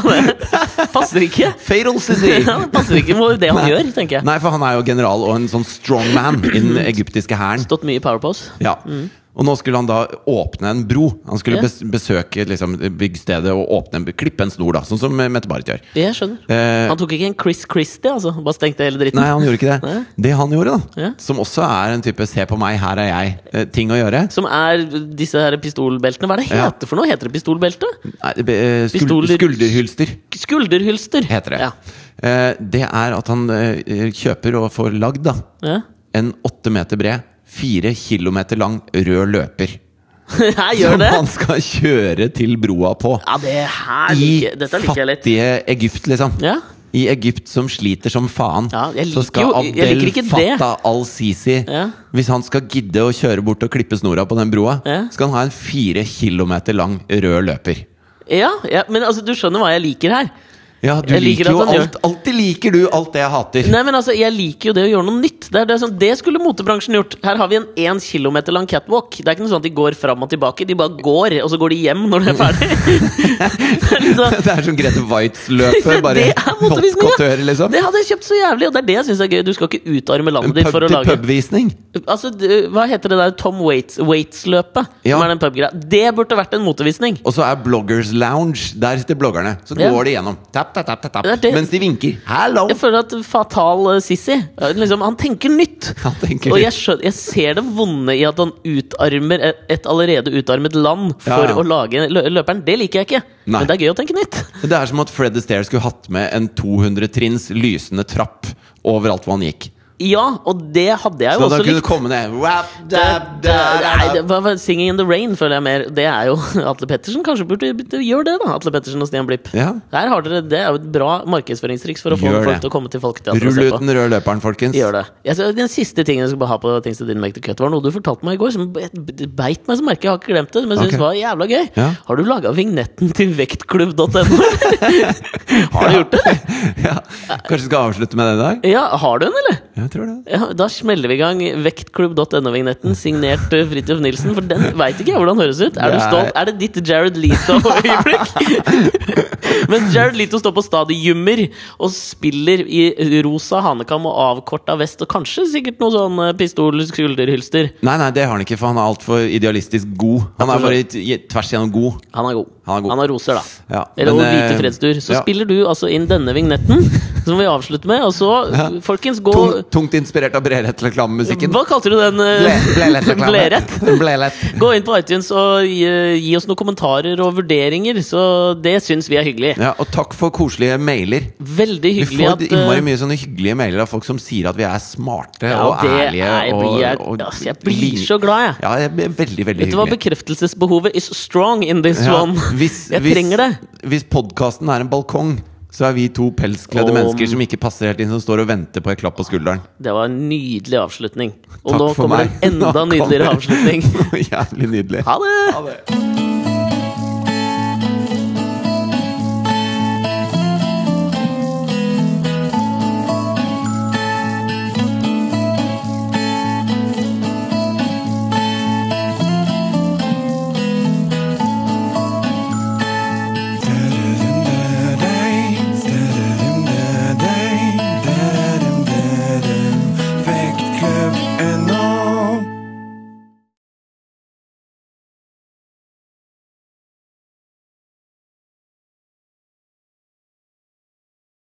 passer ikke. Fatal Sisi! <laughs> Ja, det passer ikke med det han Nei. gjør, tenker jeg. Nei, for han er jo general og en sånn strongman i den <clears throat> egyptiske hæren. Stått mye i Powerpose. Ja. Og nå skulle han da åpne en bro. Han skulle bes besøke liksom, byggstedet og åpne en, klippe en snor, da, sånn som Mette-Marit gjør. Jeg skjønner. Eh, Han tok ikke en Chris Christie, altså? Bare stengte hele dritten? Nei, han gjorde ikke det. Nei. Det han gjorde, da, Ja. som også er en type 'se på meg, her er jeg'-ting å gjøre Som er disse her pistolbeltene. Hva er det Ja. for noe? Heter det pistolbelte? Nei, be- eh. Skulderhylster Skulderhylster. heter det. Ja. Eh, det er at han eh, kjøper og får lagd da Ja. en åtte meter bred, fire kilometer lang rød løper. <laughs> Jeg gjør Som det! han skal kjøre til broa på. Ja, det her I liker, Dette liker jeg litt. fattige Egypt, liksom. Ja. I Egypt som sliter som faen, Ja, jeg så skal jo- jeg Abdel liker ikke det. Fattah al-Sisi Ja. Hvis han skal gidde å kjøre bort og klippe snora på den broa, Ja. skal han ha en fire kilometer lang rød løper. Ja, ja, men altså, du skjønner hva jeg liker her. Ja, du Jeg liker liker jo alt Alltid liker du alt det jeg hater. Nei, men altså, Jeg liker jo det å gjøre noe nytt. Det, er det, som, det skulle motebransjen gjort. Her har vi en 1 km lang catwalk. Det er ikke noe sånn at de går fram og tilbake. De bare går, og så går de hjem når de er ferdig. <laughs> det er liksom, Det er som Grete Waitz-løpet, <laughs> bare ja! couture, liksom. Det hadde jeg kjøpt så jævlig, og det er det jeg syns er gøy. Du skal ikke utarme landet ditt for å lage Pub-til-pub-visning. Altså, Hva heter det der Tom Waits- Waits-løpet? Ja. Som er den pubgreia. Det burde vært en motevisning. Og så er Bloggers Lounge. Der sitter bloggerne. Så Ja. går de gjennom. Tap, tap, tap, tap, tap, tap. Det det- Mens de vinker. Hello! Jeg føler at Fatal eh, Sissy eh, liksom, Han tenker nytt! <laughs> Han tenker og jeg, skjønner, jeg ser det vonde i at han utarmer et, allerede utarmet land for Ja, ja. å lage lø løperen. Det liker jeg ikke. Nei. Men det er gøy å tenke nytt. Det er som at Fred Astaire skulle hatt med en 200 trinns lysende trapp overalt hvor han gikk. Ja, og det hadde jeg Så jo da også kunne likt. komme ned Rap, dab, dab, nei, dab. Singing in the Rain føler jeg mer Det er jo <laughs> Atle Pettersen. Kanskje burde du gjøre det, da. Atle Pettersen og Stian Blipp. Ja. Her har dere, Det er jo et bra markedsføringstriks for å få folk til å komme til Folketeatret Rull ut den røde løperen, folkens. Gjør det. Jeg, så den siste tingen jeg skulle bare ha på Things That Didn't Make the Cut, var noe du fortalte meg i går, som be- be- beit meg som merke. Jeg har ikke glemt det, men jeg synes okay. var jævla gøy. Ja. Har du laga vignetten til vektklubb.no? <laughs> har du gjort det? Ja. Kanskje vi skal avslutte med det i dag? Ja, har du den, eller? Jeg tror det. Ja, da smeller vi i gang vektklubb.no-vignetten, signert uh, Fridtjof Nilsen. For den veit ikke jeg hvordan høres ut. Er du stolt? Er det ditt Jared Leto-øyeblikk? <laughs> Mens Jared Leto står på stadiummer og spiller i rosa hanekam og avkorta vest, og kanskje sikkert noe sånn eh, pistol-skulderhylster. Nei, nei, det har han ikke, for han er altfor idealistisk god. Han er bare tvers igjennom god. Han er god. Han er god. Han har roser, da. Ja, Eller men, hvite fredsdur. Så ja. spiller du altså inn denne vignetten, som vi avslutter med. Og så, folkens, gå Tung, tungt inspirert av Brerett-reklamemusikken. Hva kalte du den? Blerett. Ble Blelett-reklame. <laughs> Blerett? Gå inn på iTunes og gi, gi oss noen kommentarer og vurderinger, så det syns vi er hyggelig. Ja, og takk for koselige mailer. Veldig hyggelig Vi får at innmari eh, mye sånne hyggelige mailer av folk som sier at vi er smarte ja, og ærlige. er, jeg, blir, og, altså, jeg blir så glad, jeg. Ja, jeg blir veldig, veldig Vet du hva bekreftelsesbehovet is strong in this Ja, one? hvis, <laughs> jeg hvis, trenger det. Hvis podkasten er en balkong, så er vi to pelskledde Om- mennesker som ikke passer helt inn, som står og venter på et klapp på skulderen. Det var en nydelig avslutning. Og Takk nå kommer meg. en enda nydeligere avslutning. <laughs> Jævlig nydelig. Ha det! Ha det.